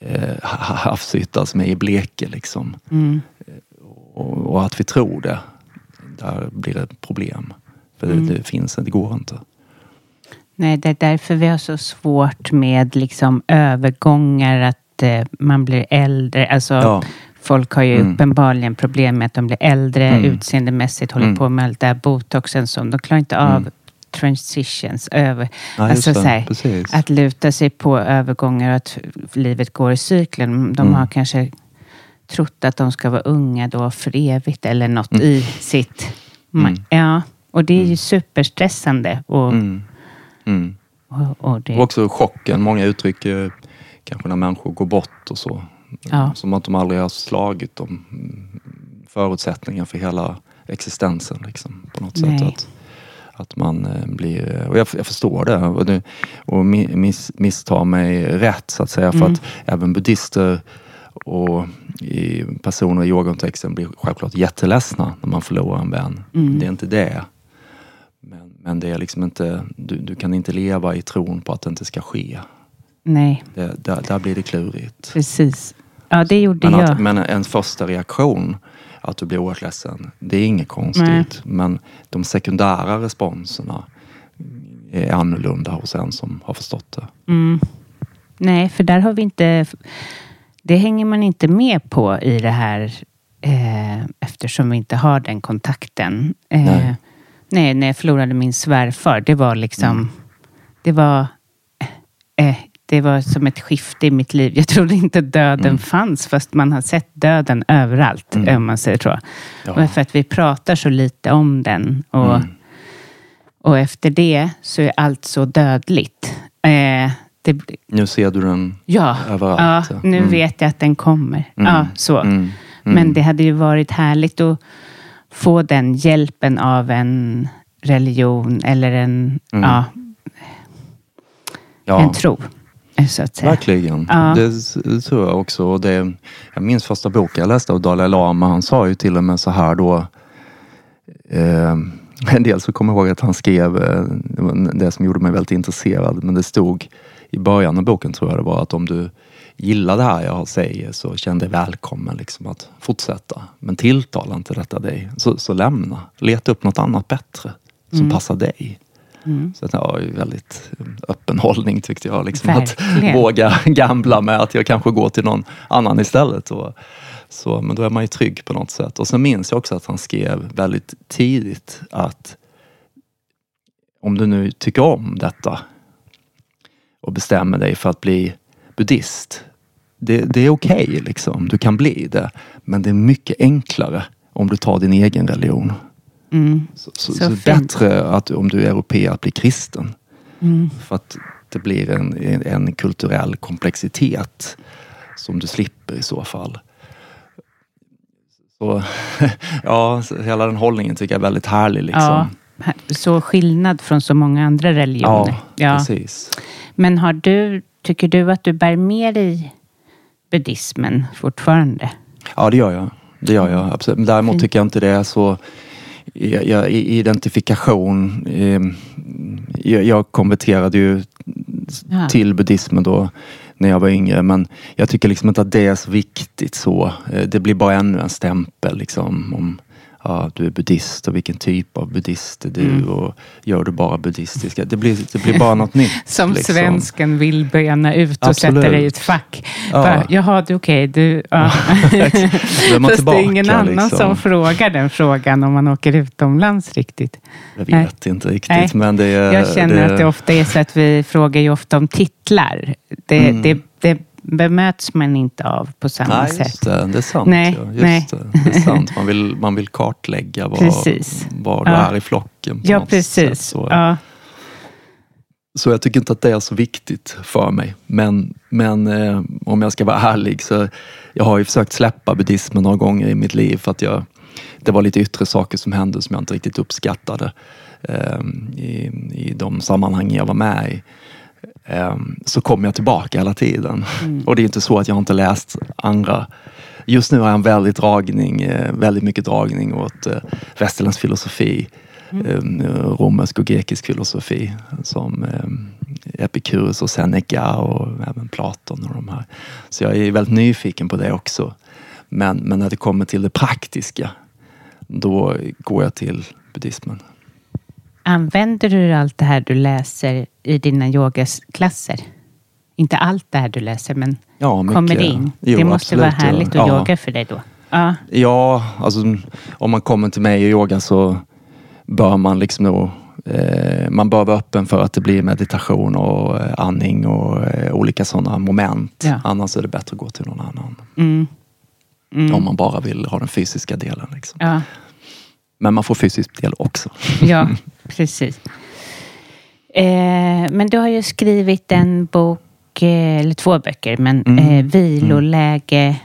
[SPEAKER 3] eh, ha- havsyta som är i bleke liksom. Och, och att vi tror det, där blir det problem. För det, det finns det går inte.
[SPEAKER 1] Nej, det är därför vi har så svårt med liksom övergångar, att eh, man blir äldre. Alltså,
[SPEAKER 3] Ja.
[SPEAKER 1] Folk har ju
[SPEAKER 3] Mm.
[SPEAKER 1] uppenbarligen problem med att de blir äldre
[SPEAKER 3] Mm.
[SPEAKER 1] utseendemässigt, håller
[SPEAKER 3] Mm.
[SPEAKER 1] på med allt det här botoxen som de klarar inte av
[SPEAKER 3] Mm.
[SPEAKER 1] transitions över.
[SPEAKER 3] Ja,
[SPEAKER 1] alltså, så här, att luta sig på övergångar och att livet går i cyklen. De
[SPEAKER 3] Mm.
[SPEAKER 1] har kanske trott att de ska vara unga då för evigt eller något
[SPEAKER 3] Mm.
[SPEAKER 1] i sitt...
[SPEAKER 3] Mm.
[SPEAKER 1] Ja, och det är ju superstressande. Och,
[SPEAKER 3] Mm.
[SPEAKER 1] Och, och det,
[SPEAKER 3] Och också chocken. Många uttrycker kanske när människor går bort och så.
[SPEAKER 1] Ja.
[SPEAKER 3] Som att de aldrig har slagit om förutsättningar för hela existensen. Liksom, på något
[SPEAKER 1] Nej.
[SPEAKER 3] sätt. Att, att man eh, blir, och jag, jag förstår det och, det, och mi- miss, missta mig rätt så att säga. För
[SPEAKER 1] Mm.
[SPEAKER 3] att även buddhister och i personer i yogakontexten blir självklart jätteledsna när man förlorar en vän.
[SPEAKER 1] Mm.
[SPEAKER 3] Det är inte det. Men, det är liksom inte, du, du kan inte leva i tron på att det inte ska ske.
[SPEAKER 1] nej,
[SPEAKER 3] Det, där, där blir det klurigt.
[SPEAKER 1] precis. Ja, det gjorde
[SPEAKER 3] Men,
[SPEAKER 1] jag.
[SPEAKER 3] att, men en första reaktion, att du blir oerhört ledsen, det är inget konstigt.
[SPEAKER 1] Nej.
[SPEAKER 3] Men de sekundära responserna är annorlunda hos en som har förstått det.
[SPEAKER 1] Mm. Nej, för där har vi inte... Det hänger man inte med på i det här eh, eftersom vi inte har den kontakten. Eh,
[SPEAKER 3] Nej.
[SPEAKER 1] när jag förlorade min svärfar, det var liksom...
[SPEAKER 3] Mm.
[SPEAKER 1] Det var... Eh, det var som ett skifte i mitt liv. Jag trodde inte döden
[SPEAKER 3] Mm.
[SPEAKER 1] fanns, fast man har sett döden överallt,
[SPEAKER 3] Mm.
[SPEAKER 1] om man säger så.
[SPEAKER 3] Ja.
[SPEAKER 1] För att vi pratar så lite om den. Och,
[SPEAKER 3] Mm.
[SPEAKER 1] och efter det så är allt så dödligt. Eh, det,
[SPEAKER 3] Nu ser du den
[SPEAKER 1] Ja,
[SPEAKER 3] överallt.
[SPEAKER 1] ja nu
[SPEAKER 3] Mm.
[SPEAKER 1] vet jag att den kommer.
[SPEAKER 3] Mm.
[SPEAKER 1] Ja, så.
[SPEAKER 3] Mm.
[SPEAKER 1] Men det hade ju varit härligt att få den hjälpen av en religion eller en,
[SPEAKER 3] Mm.
[SPEAKER 1] ja,
[SPEAKER 3] ja.
[SPEAKER 1] en tro. Så att säga.
[SPEAKER 3] Verkligen.
[SPEAKER 1] Ja.
[SPEAKER 3] Det tror jag också. Och det, jag minns första boken jag läste av Dalai Lama. Han sa ju till och med så här då. Eh, en del så kommer jag ihåg att han skrev eh, det som gjorde mig väldigt intresserad. Men det stod i början av boken tror jag det var att om du gillar det här jag säger så känn dig välkommen liksom att fortsätta. Men tilltalar inte detta dig så, så lämna. Leta upp något annat bättre som
[SPEAKER 1] Mm.
[SPEAKER 3] passar dig.
[SPEAKER 1] Mm.
[SPEAKER 3] Så det är väldigt öppen hållning tyckte jag. Liksom, att våga gambla med att jag kanske går till någon annan istället. Och, så, men då är man ju trygg på något sätt. Och sen minns jag också att han skrev väldigt tidigt att om du nu tycker om detta och bestämmer dig för att bli buddhist. Det, det är okej liksom, du kan bli det. Men det är mycket enklare om du tar din egen religion.
[SPEAKER 1] Mm.
[SPEAKER 3] Så, så,
[SPEAKER 1] Så
[SPEAKER 3] så, bättre att om du är europé att bli kristen.
[SPEAKER 1] Mm.
[SPEAKER 3] För att det blir en, en, en kulturell komplexitet som du slipper i så fall. Så, ja, hela den hållningen tycker jag är väldigt härlig. Liksom.
[SPEAKER 1] Ja, så skillnad från så många andra religioner.
[SPEAKER 3] ja, precis.
[SPEAKER 1] Men har du, tycker du att du bär med dig buddhismen fortfarande?
[SPEAKER 3] Ja, det gör jag. Det gör jag absolut. Men däremot tycker jag inte det är så identifikation. Eh, jag, jag konverterade ju
[SPEAKER 1] Ja.
[SPEAKER 3] till buddhismen då när jag var yngre. Men jag tycker liksom inte att det är så viktigt så. Eh, Det blir bara ännu en stämpel liksom om ja, du är buddhist och vilken typ av buddhist är du
[SPEAKER 1] Mm.
[SPEAKER 3] och gör du bara buddhistiska. Det blir, det blir bara något nytt.
[SPEAKER 1] Som
[SPEAKER 3] liksom.
[SPEAKER 1] svensken vill böna ut och
[SPEAKER 3] Absolut.
[SPEAKER 1] sätta dig i ett fack.
[SPEAKER 3] Ja.
[SPEAKER 1] Bara, Jaha, du okej, du... Ja. Fast det är ingen
[SPEAKER 3] tillbaka,
[SPEAKER 1] annan
[SPEAKER 3] liksom.
[SPEAKER 1] som frågar den frågan om man åker utomlands riktigt.
[SPEAKER 3] Jag
[SPEAKER 1] Nej.
[SPEAKER 3] vet inte riktigt
[SPEAKER 1] Nej.
[SPEAKER 3] men det är...
[SPEAKER 1] Jag känner att det ofta är så att vi frågar ju ofta om titlar. Det,
[SPEAKER 3] Mm.
[SPEAKER 1] det, det bemöts man inte av på samma
[SPEAKER 3] Nej,
[SPEAKER 1] sätt.
[SPEAKER 3] det. Det är sant.
[SPEAKER 1] Nej,
[SPEAKER 3] ja, just
[SPEAKER 1] nej.
[SPEAKER 3] Det. det är sant. Man vill, man vill kartlägga var,
[SPEAKER 1] Precis.
[SPEAKER 3] du
[SPEAKER 1] Ja.
[SPEAKER 3] är i flocken.
[SPEAKER 1] Ja, precis.
[SPEAKER 3] Så,
[SPEAKER 1] Ja.
[SPEAKER 3] så jag tycker inte att det är så viktigt för mig. Men, men eh, om jag ska vara ärlig så jag har ju försökt släppa buddhismen några gånger i mitt liv för att jag, det var lite yttre saker som hände som jag inte riktigt uppskattade eh, i, i de sammanhang jag var med i. Eh, så kom jag tillbaka hela tiden. Och det är inte så att jag inte läst andra Just nu har jag en väldig dragning, eh, väldigt mycket dragning åt eh, västerländsk filosofi. Eh, romersk och grekisk filosofi som eh, Epikurus och Seneca och även Platon och de här. Så jag är väldigt nyfiken på det också. Men, men när det kommer till det praktiska, då går jag till buddhismen.
[SPEAKER 1] Använder du allt det här du läser i dina yogasklasser? Inte allt det här du läser, men
[SPEAKER 3] Ja, mycket.
[SPEAKER 1] kommer det in?
[SPEAKER 3] Jo,
[SPEAKER 1] det måste vara
[SPEAKER 3] absolut, ja.
[SPEAKER 1] härligt att
[SPEAKER 3] Ja.
[SPEAKER 1] yoga för dig då. Ja,
[SPEAKER 3] Ja, alltså om man kommer till mig och yoga så bör man liksom nog eh, man bör vara öppen för att det blir meditation och eh, andning och eh, olika sådana moment.
[SPEAKER 1] Ja.
[SPEAKER 3] Annars är det bättre att gå till någon annan.
[SPEAKER 1] mm, mm,
[SPEAKER 3] Om man bara vill ha den fysiska delen. Liksom.
[SPEAKER 1] ja,
[SPEAKER 3] Men man får fysisk del också.
[SPEAKER 1] ja precis. Eh, men du har ju skrivit en bok, eh, eller två böcker, men
[SPEAKER 3] Mm,
[SPEAKER 1] eh, viloläge,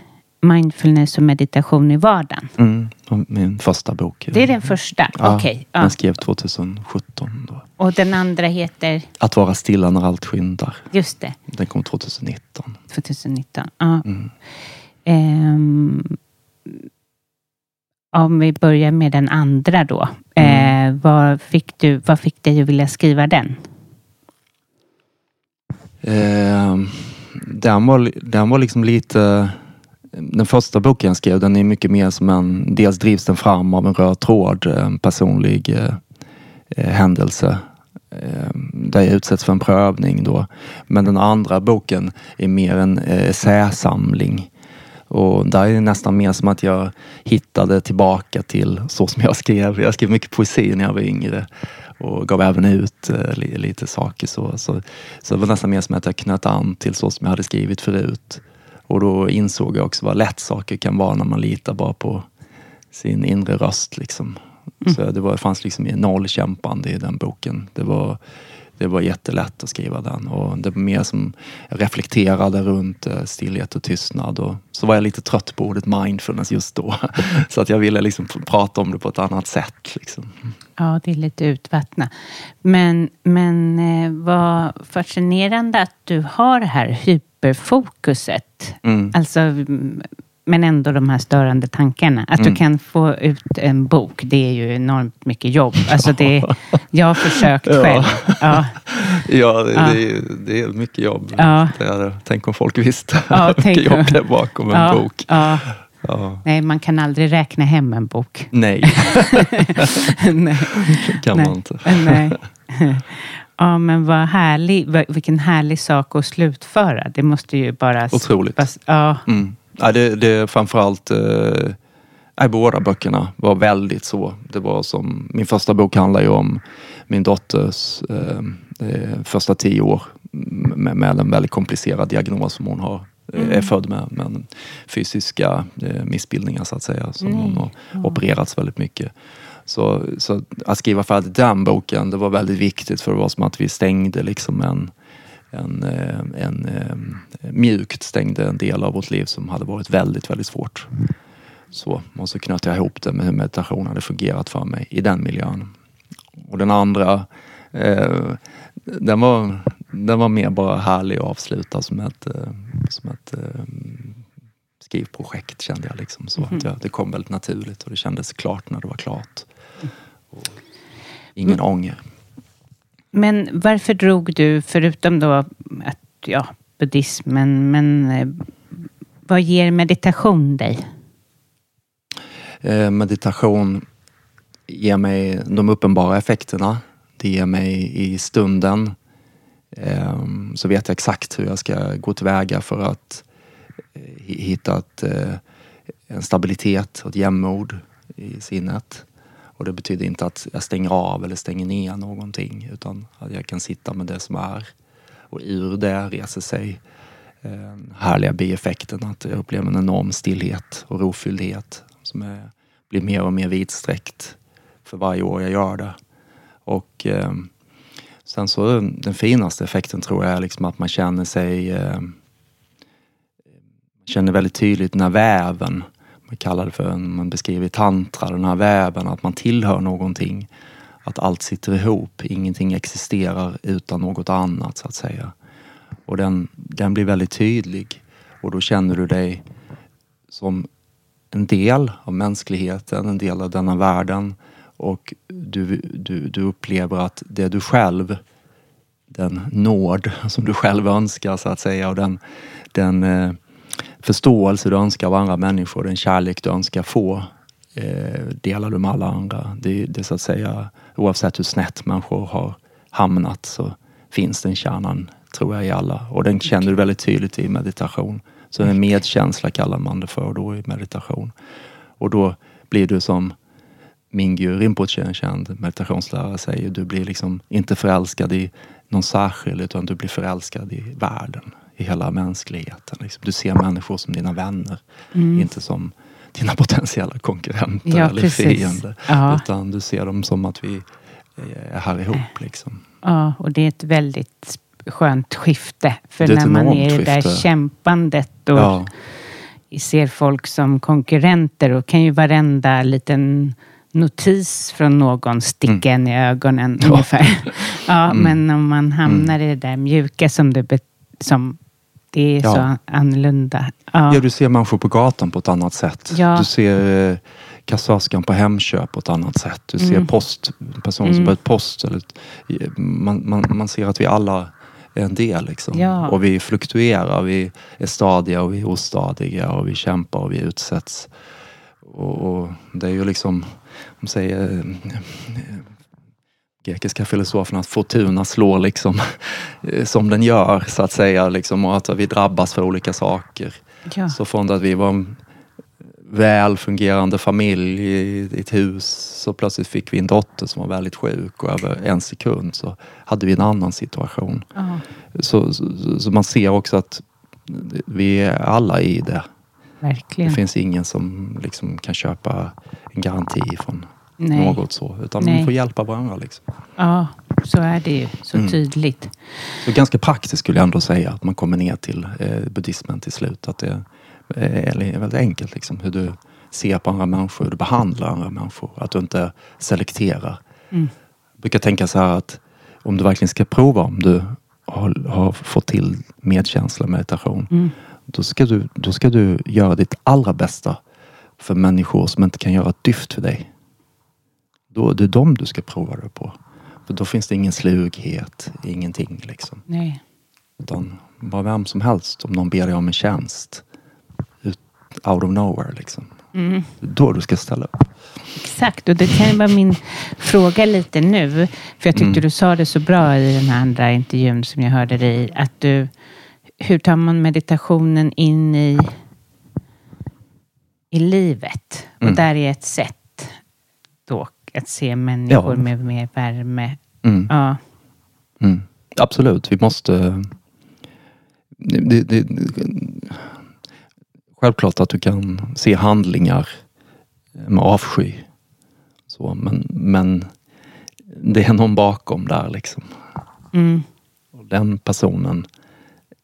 [SPEAKER 1] mindfulness och meditation i vardagen.
[SPEAKER 3] Mm. Min första bok.
[SPEAKER 1] Det är den första?
[SPEAKER 3] Ja,
[SPEAKER 1] Okej. ja.
[SPEAKER 3] Den skrev 2017. Då.
[SPEAKER 1] Och den andra heter,
[SPEAKER 3] Att vara stilla när allt skyndar.
[SPEAKER 1] just det,
[SPEAKER 3] Den kom 2019.
[SPEAKER 1] 2019. Ja.
[SPEAKER 3] Mm.
[SPEAKER 1] Ehm, om vi börjar med den andra då.
[SPEAKER 3] Mm.
[SPEAKER 1] Eh, vad, fick du, vad fick dig att vilja skriva den?
[SPEAKER 3] Eh, den, var, den var liksom lite... Den första boken jag skrev, den är mycket mer som en... Dels drivs den fram av en röd tråd, en personlig eh, eh, händelse. Eh, där jag utsätts för en prövning då. Men den andra boken är mer en eh, essäsamling. Och där är det nästan mer som att jag hittade tillbaka till så som jag skrev. Jag skrev mycket poesi när jag var yngre och gav även ut eh, li, lite saker. Så, så, så det var nästan mer som att jag knöt an till så som jag hade skrivit förut. Och då insåg jag också vad lätt saker kan vara när man litar bara på sin inre röst. Liksom. Så det, var, fanns liksom noll kämpande i den boken. Det var, det var jättelätt att skriva den och det var mer som jag reflekterade runt eh, stillhet och tystnad och så var jag lite trött på ordet mindfulness just då. Så att jag ville liksom pr- prata om det på ett annat sätt. Liksom.
[SPEAKER 1] Ja, det är lite utvattnat. Men, men eh, vad fascinerande att du har det här hyperfokuset.
[SPEAKER 3] Mm.
[SPEAKER 1] Alltså, men ändå de här störande tankarna. Att du
[SPEAKER 3] Mm.
[SPEAKER 1] kan få ut en bok, det är ju enormt mycket jobb. Alltså det, jag har försökt
[SPEAKER 3] Ja.
[SPEAKER 1] själv. Ja,
[SPEAKER 3] Ja, det,
[SPEAKER 1] Ja.
[SPEAKER 3] Det, är, det är mycket jobb.
[SPEAKER 1] Ja.
[SPEAKER 3] Är. Tänk om folk visste
[SPEAKER 1] Ja,
[SPEAKER 3] hur mycket jobb det är bakom en bok.
[SPEAKER 1] Ja. Nej, man kan aldrig räkna hem en bok.
[SPEAKER 3] Nej,
[SPEAKER 1] Nej.
[SPEAKER 3] kan
[SPEAKER 1] Nej.
[SPEAKER 3] man inte.
[SPEAKER 1] Nej. Ja, men vad härlig, vilken härlig sak att slutföra. Det måste ju bara...
[SPEAKER 3] Otroligt.
[SPEAKER 1] Ja,
[SPEAKER 3] Mm. Ja, det, det framförallt, eh, båda böckerna var väldigt så. Det var som, min första bok handlar ju om min dotters eh, eh, första tio år med, med en väldigt komplicerad diagnos som hon har. eh, Är född med, med fysiska eh, missbildningar så att säga. Som hon har opererats väldigt mycket. Så, så att skriva färdigt den boken, det var väldigt viktigt för det var som att vi stängde liksom en, en, eh, en, eh, mjukt stängde en del av vårt liv som hade varit väldigt, väldigt svårt. Så, och så knöt jag ihop det med hur meditation hade fungerat för mig i den miljön. Och den andra, eh, den, var, den var mer bara härlig att avsluta som ett, eh, som ett eh, skrivprojekt kände jag. Liksom. Så att jag, det kom väldigt naturligt och det kändes klart när det var klart. Och ingen ånger
[SPEAKER 1] men varför drog du, förutom då att, ja, buddhismen, men eh, vad ger meditation dig?
[SPEAKER 3] Eh, meditation ger mig de uppenbara effekterna. Det ger mig i stunden. Eh, så vet jag exakt hur jag ska gå tillväga för att hitta ett, en stabilitet och ett jämnmod i sinnet. Och det betyder inte att jag stänger av eller stänger ner någonting utan att jag kan sitta med det som är. Och ur det reser sig eh, härliga bieffekten att jag upplever en enorm stillhet och rofylldhet som är, blir mer och mer vidsträckt för varje år jag gör det. Och eh, sen så den finaste effekten tror jag är liksom att man känner sig eh, känner väldigt tydligt den här väven. Man kallar det för, man beskriver i tantra, den här väven, att man tillhör någonting. Att allt sitter ihop, ingenting existerar utan något annat så att säga. Och den, den blir väldigt tydlig och då känner du dig som en del av mänskligheten, en del av denna världen och du, du, du upplever att det är du själv, den nåd som du själv önskar så att säga och den, den eh, förståelse du önskar av andra människor, den kärlek du önskar få eh, delar du med alla andra. Det, det är så att säga, oavsett hur snett människor har hamnat så finns den kärnan, tror jag, i alla. Och den känner du väldigt tydligt i meditation. Så en medkänsla kallar man det för då i meditation. Och då blir du som Mingyu Rinpoche, en känd meditationslärare, säger. Du blir liksom inte förälskad i någon särskild utan du blir förälskad i världen, i hela mänskligheten. Liksom. Du ser människor som dina vänner,
[SPEAKER 1] Mm.
[SPEAKER 3] inte som dina potentiella konkurrenter
[SPEAKER 1] Ja,
[SPEAKER 3] eller
[SPEAKER 1] precis.
[SPEAKER 3] fiender.
[SPEAKER 1] Ja.
[SPEAKER 3] Utan du ser dem som att vi är här ihop. Liksom.
[SPEAKER 1] Ja, och det är ett väldigt skönt skifte. För när man är i det där kämpandet och
[SPEAKER 3] Ja,
[SPEAKER 1] ser folk som konkurrenter och kan ju varenda liten notis från någon sticka en i ögonen
[SPEAKER 3] Mm. Ja. Mm.
[SPEAKER 1] ungefär. Ja, men om man hamnar i det där mjuka som bet- som det är
[SPEAKER 3] Ja.
[SPEAKER 1] så annorlunda. Ja.
[SPEAKER 3] Ja, du ser människor på gatan på ett annat sätt.
[SPEAKER 1] Ja.
[SPEAKER 3] Du ser eh, kassörskan på Hemköp på ett annat sätt. Du ser
[SPEAKER 1] Mm.
[SPEAKER 3] post, personer som ett post. Eller, man, man, man ser att vi alla är en del. Liksom.
[SPEAKER 1] Ja.
[SPEAKER 3] Och vi fluktuerar. Vi är stadiga och vi är ostadiga och vi kämpar och vi utsätts. Och, och det är ju liksom, de säger eh, grekiska filosoferna att Fortuna slår liksom eh, som den gör så att säga. Liksom, och att vi drabbas för olika saker.
[SPEAKER 1] Ja.
[SPEAKER 3] Så från att vi var en väl fungerande familj i, ett hus så plötsligt fick vi en dotter som var väldigt sjuk och över en sekund så hade vi en annan situation.
[SPEAKER 1] Ja,
[SPEAKER 3] Så, så, så man ser också att vi är alla i det. Det
[SPEAKER 1] verkligen.
[SPEAKER 3] finns ingen som liksom kan köpa en garanti från
[SPEAKER 1] Nej.
[SPEAKER 3] något så. Utan
[SPEAKER 1] Nej.
[SPEAKER 3] man får hjälpa varandra. Liksom.
[SPEAKER 1] Ja, så är det ju. Så
[SPEAKER 3] Mm.
[SPEAKER 1] tydligt.
[SPEAKER 3] Så ganska praktiskt skulle jag ändå säga att man kommer ner till eh, buddhismen till slut. Att det är, är väldigt enkelt liksom, hur du ser på andra människor, hur du behandlar andra människor. Att du inte selekterar.
[SPEAKER 1] Mm.
[SPEAKER 3] Jag brukar tänka så här att om du verkligen ska prova om du har, har fått till medkänsla och meditation.
[SPEAKER 1] Mm.
[SPEAKER 3] Då, ska du, då ska du göra ditt allra bästa för människor som inte kan göra ett dyft för dig. Då, det är dem du ska prova det på. För då finns det ingen slughet, ingenting liksom.
[SPEAKER 1] Nej.
[SPEAKER 3] Utan bara vem som helst, om någon ber dig om en tjänst. Ut, out of nowhere liksom.
[SPEAKER 1] Mm.
[SPEAKER 3] Det Då du ska ställa upp.
[SPEAKER 1] Exakt, och det kan ju vara min fråga lite nu. För jag tyckte
[SPEAKER 3] Mm.
[SPEAKER 1] du sa det så bra i den här andra intervjun som jag hörde dig i. Att du, hur tar man meditationen in i, i livet?
[SPEAKER 3] Mm.
[SPEAKER 1] Och där är ett sätt då att se människor
[SPEAKER 3] Ja.
[SPEAKER 1] med mer värme.
[SPEAKER 3] Mm.
[SPEAKER 1] Ja,
[SPEAKER 3] Mm. Absolut, vi måste... Det, det, självklart att du kan se handlingar med avsky. Så, men, men det är någon bakom där liksom.
[SPEAKER 1] mm.
[SPEAKER 3] Och den personen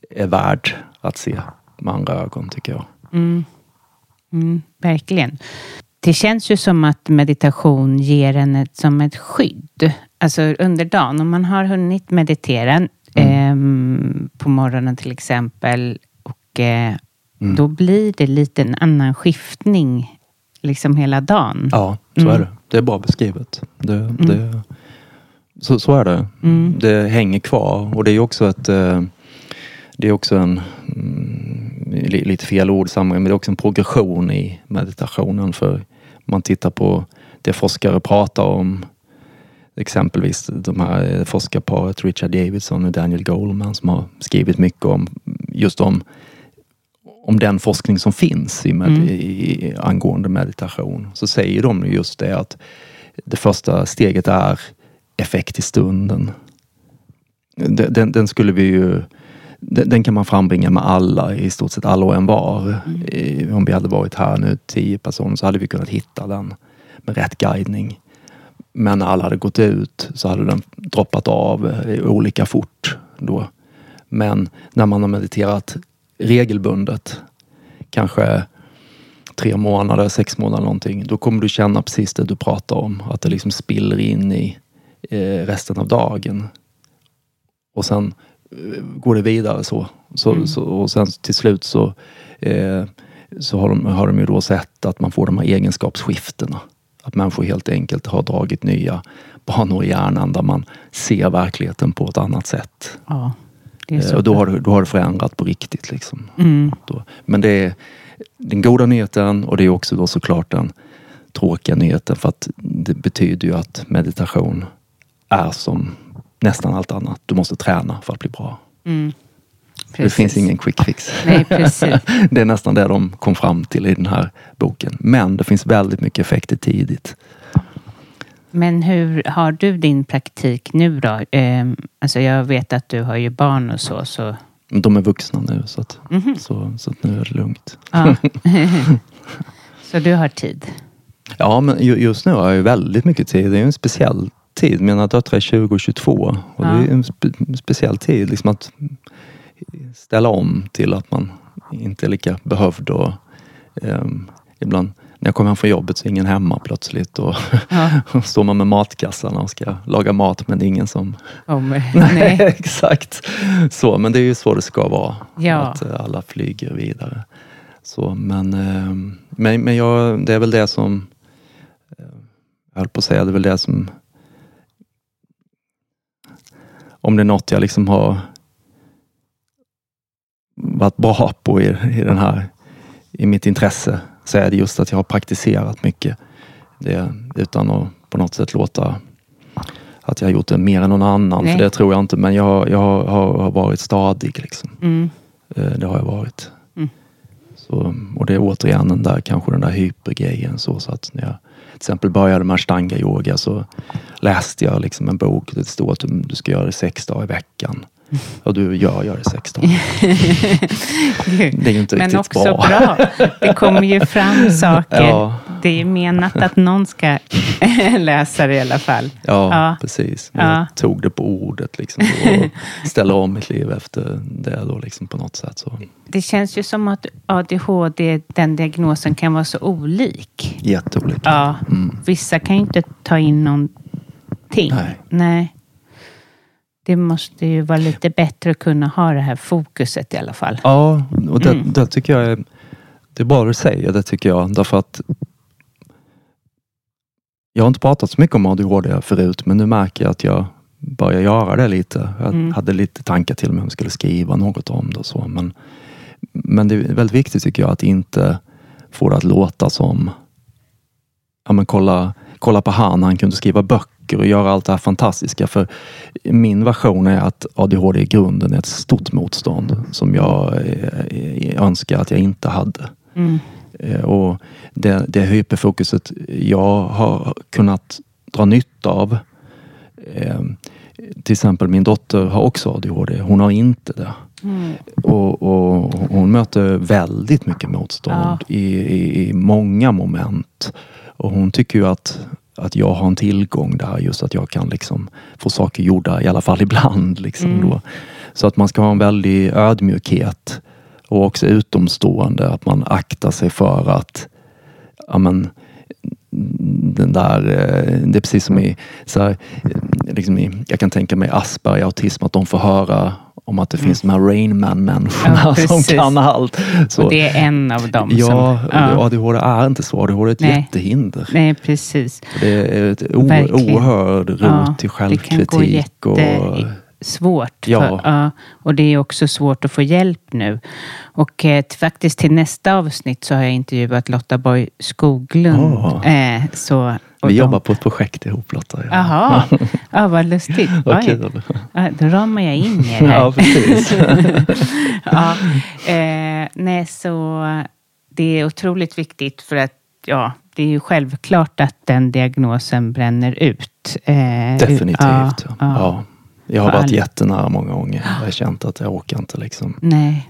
[SPEAKER 3] är värd att se med andra ögon tycker jag.
[SPEAKER 1] Mm. Mm, verkligen. Det känns ju som att meditation ger en ett, som ett skydd. Alltså under dagen, om man har hunnit meditera ehm, på morgonen till exempel och eh,
[SPEAKER 3] Mm.
[SPEAKER 1] då blir det lite en annan skiftning liksom hela dagen.
[SPEAKER 3] Ja, så
[SPEAKER 1] Mm.
[SPEAKER 3] är det. Det är bra beskrivet. Det, det, så, så är det.
[SPEAKER 1] Mm.
[SPEAKER 3] Det hänger kvar och det är också ett eh, det är också en, mm, li- lite fel ord men det är också en progression i meditationen. För man tittar på det forskare pratar om, exempelvis de här eh, forskarparet Richard Davidson och Daniel Goleman som har skrivit mycket om just om, om den forskning som finns i med,
[SPEAKER 1] Mm.
[SPEAKER 3] i, angående meditation. Så säger de just det att det första steget är effekt i stunden. Den, den, den skulle vi ju den, kan man frambringa med alla, i stort sett alla och en var. I- Om vi hade varit här nu, tio personer, så hade vi kunnat hitta den med rätt guidning. Men när alla hade gått ut så hade den droppat av eh, olika fort då. Men när man har mediterat regelbundet, kanske tre månader, sex månader någonting, då kommer du känna precis det du pratar om. Att det liksom spiller in i eh, resten av dagen. Och sen går det vidare så. så, så och sen till slut så, eh, så har, de, har de ju då sett att man får de här egenskapsskiftena. Att människor helt enkelt har dragit nya banor i hjärnan där man ser verkligheten på ett annat sätt.
[SPEAKER 1] Ja,
[SPEAKER 3] Eh, och då har, då har det förändrat på riktigt. Liksom.
[SPEAKER 1] Mm.
[SPEAKER 3] Men det är den goda nyheten och det är också då såklart den tråkiga nyheten för att det betyder ju att meditation är som nästan allt annat. Du måste träna för att bli bra.
[SPEAKER 1] Mm.
[SPEAKER 3] Det finns ingen quick fix.
[SPEAKER 1] Nej, precis.
[SPEAKER 3] det är nästan det de kom fram till i den här boken. Men det finns väldigt mycket effekter tidigt.
[SPEAKER 1] Men hur har du din praktik nu då? Eh, alltså jag vet att du har ju barn och så. så
[SPEAKER 3] De är vuxna nu så att,
[SPEAKER 1] Mhm.
[SPEAKER 3] så, så att nu är det lugnt.
[SPEAKER 1] ja. så du har tid?
[SPEAKER 3] Ja, men ju- just nu har jag väldigt mycket tid. Det är ju en speciell tid. Mina döttrar är 20 och 22. Och det
[SPEAKER 1] Ja.
[SPEAKER 3] är en spe, speciell tid liksom att ställa om till att man inte är lika behövd. Och, ehm, ibland när jag kommer hem från jobbet så är ingen hemma plötsligt. Och
[SPEAKER 1] Ja.
[SPEAKER 3] står man med matkassarna och ska laga mat men det är ingen som...
[SPEAKER 1] Kommer.
[SPEAKER 3] Nej,
[SPEAKER 1] Nej.
[SPEAKER 3] exakt. Så, men det är ju så det ska vara.
[SPEAKER 1] Ja.
[SPEAKER 3] Att eh, alla flyger vidare. Så, men ehm, men, men jag, det är väl det som eh, jag höll på att säga, det är väl det som om det är något jag liksom har varit bra på i, i den här i mitt intresse så är det just att jag har praktiserat mycket. Det, utan att på något sätt låta att jag har gjort det mer än någon annan.
[SPEAKER 1] Nej.
[SPEAKER 3] För det tror jag inte. Men jag, jag har, har, har varit stadig. Liksom.
[SPEAKER 1] Mm.
[SPEAKER 3] Eh, Det har jag varit.
[SPEAKER 1] Mm.
[SPEAKER 3] Så, och det är återigen den där, kanske den där hypergrejen. Så, så att när jag till exempel började med ashtanga yoga så läste jag liksom en bok. Det stod att du, du ska göra det sex dagar i veckan. Och du gör det sex dagar. Det är ju inte
[SPEAKER 1] Men
[SPEAKER 3] riktigt
[SPEAKER 1] också
[SPEAKER 3] bra.
[SPEAKER 1] bra. Det kommer ju fram saker.
[SPEAKER 3] Ja.
[SPEAKER 1] Det är menat att någon ska läsa det i alla fall.
[SPEAKER 3] Ja,
[SPEAKER 1] Ja.
[SPEAKER 3] precis. Men
[SPEAKER 1] Ja.
[SPEAKER 3] Jag tog det på ordet liksom, och ställer om mitt liv efter det då, liksom, på något sätt. Så.
[SPEAKER 1] Det känns ju som att ADHD, den diagnosen kan vara så olik.
[SPEAKER 3] Jätteolika.
[SPEAKER 1] Ja,
[SPEAKER 3] Mm.
[SPEAKER 1] vissa kan ju inte ta in någonting.
[SPEAKER 3] Nej.
[SPEAKER 1] Nej. Det måste ju vara lite bättre att kunna ha det här fokuset i alla fall.
[SPEAKER 3] Ja, och det,
[SPEAKER 1] Mm.
[SPEAKER 3] det tycker jag är, det är bra du säger det tycker jag. Därför att jag har inte pratat så mycket om ADHD förut, men nu märker jag att jag börjar göra det lite. Jag
[SPEAKER 1] Mm.
[SPEAKER 3] hade lite tankar till mig om jag skulle skriva något om det och så. Men, men det är väldigt viktigt tycker jag att inte få det att låta som, ja men kolla, kolla på han, han kunde skriva böcker och göra allt det här fantastiska. För min version är att ADHD i grunden är ett stort motstånd som jag eh, önskar att jag inte hade.
[SPEAKER 1] Mm.
[SPEAKER 3] Eh, Och det, det hyperfokuset jag har kunnat dra nytta av. Eh, till exempel min dotter har också ADHD. Hon har inte det.
[SPEAKER 1] Mm.
[SPEAKER 3] Och, och hon möter väldigt mycket motstånd i, i, i många moment. Och hon tycker ju att, att jag har en tillgång där. Just att jag kan liksom få saker gjorda i alla fall ibland. Liksom
[SPEAKER 1] Mm.
[SPEAKER 3] då. Så att man ska ha en väldig ödmjukhet och också utomstående. Att man aktar sig för att ja, men, den där, eh, det är precis som i, så här, eh, liksom i jag kan tänka mig Asperger, autism, att de får höra om att det finns de här Rain Man-människorna
[SPEAKER 1] Ja,
[SPEAKER 3] som kan allt. Så,
[SPEAKER 1] Och det är en av dem
[SPEAKER 3] ja,
[SPEAKER 1] som... Ja.
[SPEAKER 3] ADHD är inte så. ADHD är ett
[SPEAKER 1] Nej.
[SPEAKER 3] jättehinder.
[SPEAKER 1] Nej, precis.
[SPEAKER 3] Det är ett o- oerhörd rot
[SPEAKER 1] Ja,
[SPEAKER 3] till
[SPEAKER 1] det kan
[SPEAKER 3] självkritik.
[SPEAKER 1] gå jätte-
[SPEAKER 3] och,
[SPEAKER 1] svårt.
[SPEAKER 3] Ja.
[SPEAKER 1] För, och det är också svårt att få hjälp nu. Och eh, faktiskt till nästa avsnitt så har jag intervjuat Lotta Borg Skoglund.
[SPEAKER 3] Åh.
[SPEAKER 1] Eh, så,
[SPEAKER 3] vi
[SPEAKER 1] de-
[SPEAKER 3] jobbar på ett projekt ihop Lotta. Ja.
[SPEAKER 1] Jaha, ja, vad lustigt.
[SPEAKER 3] Vad kul.
[SPEAKER 1] Ja, då ramar jag in er här.
[SPEAKER 3] Ja, precis.
[SPEAKER 1] ja, eh, nej, så det är otroligt viktigt för att ja, det är ju självklart att den diagnosen bränner ut. Eh,
[SPEAKER 3] Definitivt.
[SPEAKER 1] Ja,
[SPEAKER 3] Ja,
[SPEAKER 1] ja.
[SPEAKER 3] Ja. Jag har varit
[SPEAKER 1] alla.
[SPEAKER 3] jättenära många gånger. Jag har känt att jag orkar inte liksom.
[SPEAKER 1] Nej.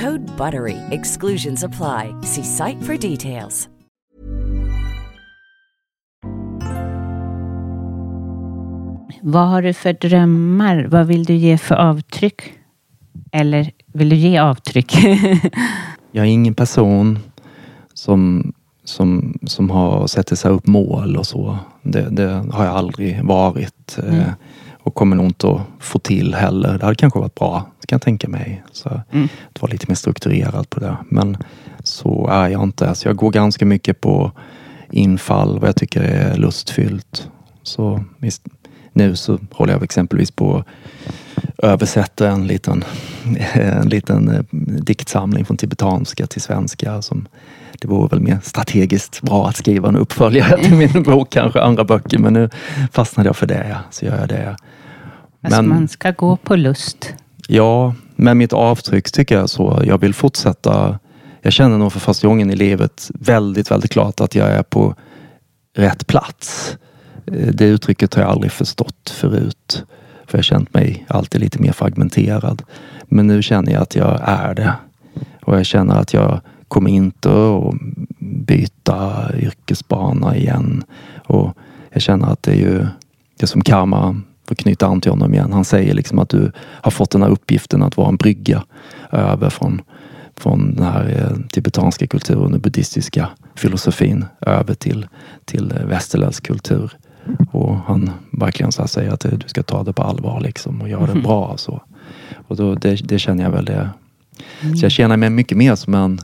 [SPEAKER 5] Code BUTTERY. Exclusions apply. See site for details.
[SPEAKER 1] Vad har du för drömmar? Vad vill du ge för avtryck? Eller vill du ge avtryck?
[SPEAKER 3] Jag är ingen person som, som, som har sett sig upp mål och så. Det, det har jag aldrig varit.
[SPEAKER 1] Mm.
[SPEAKER 3] Och kommer nog inte att få till heller. Det hade kanske varit bra, kan jag tänka mig. Så
[SPEAKER 1] Mm.
[SPEAKER 3] Att vara lite mer strukturerad på det. Men så är jag inte. Så jag går ganska mycket på infall, vad jag tycker är lustfyllt. Så visst, nu så håller jag exempelvis på att översätta en liten, en liten eh, diktsamling från tibetanska till svenska. Som, det vore väl mer strategiskt bra att skriva en uppföljare till min bok, kanske andra böcker. Men nu fastnade jag för det, ja. så gör jag det.
[SPEAKER 1] Alltså man ska gå på lust.
[SPEAKER 3] Ja, men mitt avtryck tycker jag så. Jag vill fortsätta. Jag känner nog för första gången i livet väldigt, väldigt klart att jag är på rätt plats. Eh, Det uttrycket har jag aldrig förstått förut. För jag har känt mig alltid lite mer fragmenterad. Men nu känner jag att jag är det. Och jag känner att jag kommer inte att byta yrkesbana igen. Och jag känner att det är ju det som karma, för att knyta an till honom igen. Han säger liksom att du har fått den här uppgiften att vara en brygga över från, från den här eh, tibetanska kulturen och buddhistiska filosofin över till, till eh, västerländsk kultur. Och han verkligen så säger att eh, du ska ta det på allvar liksom och göra det bra. Så. Och då, det, det känner jag väl det. Så jag känner mig mycket mer som en,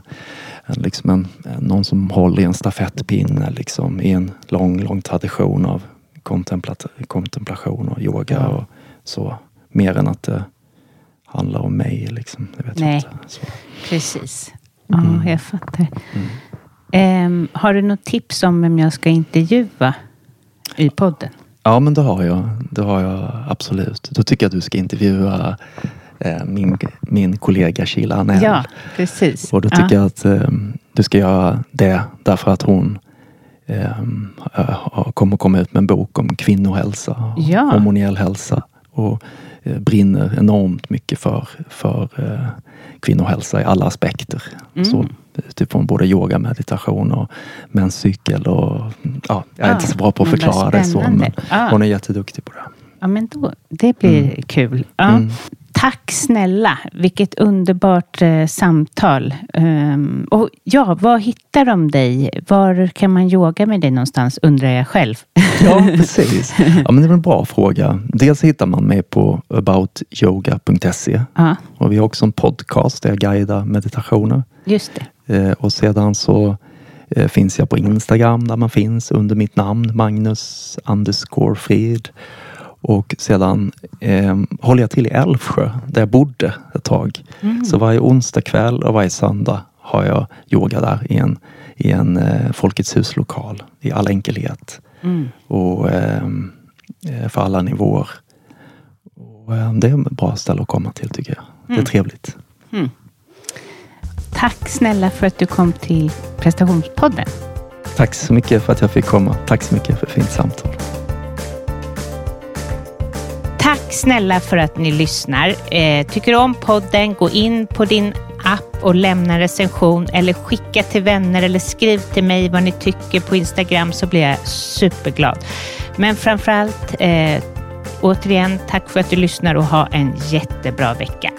[SPEAKER 3] en, liksom en, någon som håller i en stafettpinne liksom, i en lång, lång tradition av kontemplat- kontemplation och yoga och så. Mer än att det handlar om mig. Liksom. Det vet
[SPEAKER 1] Nej. Precis. Ja, jag fattar. Ehm, har du något tips om vem jag ska intervjua i podden?
[SPEAKER 3] Ja, men det har jag. Det har jag absolut. Då tycker jag att du ska intervjua min, min kollega Sheila Anell.
[SPEAKER 1] Ja, precis.
[SPEAKER 3] Och då
[SPEAKER 1] Ja.
[SPEAKER 3] tycker jag att eh, du ska göra det därför att hon eh, har- kommer komma ut med en bok om kvinnohälsa,
[SPEAKER 1] Ja.
[SPEAKER 3] hormoniell hälsa och eh, brinner enormt mycket för, för eh, kvinnohälsa i alla aspekter.
[SPEAKER 1] Mm.
[SPEAKER 3] Så, utifrån både yoga, meditation och menscykel och ja, jag är
[SPEAKER 1] Ja,
[SPEAKER 3] inte så bra på att förklara det så men.
[SPEAKER 1] Ja.
[SPEAKER 3] hon är jätteduktig på det.
[SPEAKER 1] Ja, men då, det blir kul. Ja.
[SPEAKER 3] Mm.
[SPEAKER 1] Tack snälla. Vilket underbart eh, samtal. Ehm, och ja, var hittar de dig? Var kan man yoga med dig någonstans, undrar jag själv.
[SPEAKER 3] Ja, precis. Ja, men det är en bra fråga. Dels hittar man mig på aboutyoga.se
[SPEAKER 1] Ja,
[SPEAKER 3] och vi har också en podcast där jag guidar meditationer.
[SPEAKER 1] just det.
[SPEAKER 3] Eh, och sedan så eh, finns jag på Instagram där man finns under mitt namn Magnus underscore Frid. Och sedan eh, håller jag till i Älvsjö där jag bodde ett tag. Så varje onsdag kväll och varje söndag har jag yoga där i en, i en eh, Folkets huslokal i all enkelhet. Och ehm, eh, för alla nivåer. Och, eh, det är ett bra ställe att komma till tycker jag. Det är trevligt.
[SPEAKER 1] Tack snälla för att du kom till prestationspodden.
[SPEAKER 3] Tack så mycket för att jag fick komma. Tack så mycket för ett fint samtal.
[SPEAKER 1] Tack snälla för att ni lyssnar. Eh, tycker du om podden, gå in på din app och lämna en recension eller skicka till vänner eller skriv till mig vad ni tycker på Instagram så blir jag superglad. Men framförallt, eh, återigen, tack för att du lyssnar och ha en jättebra vecka.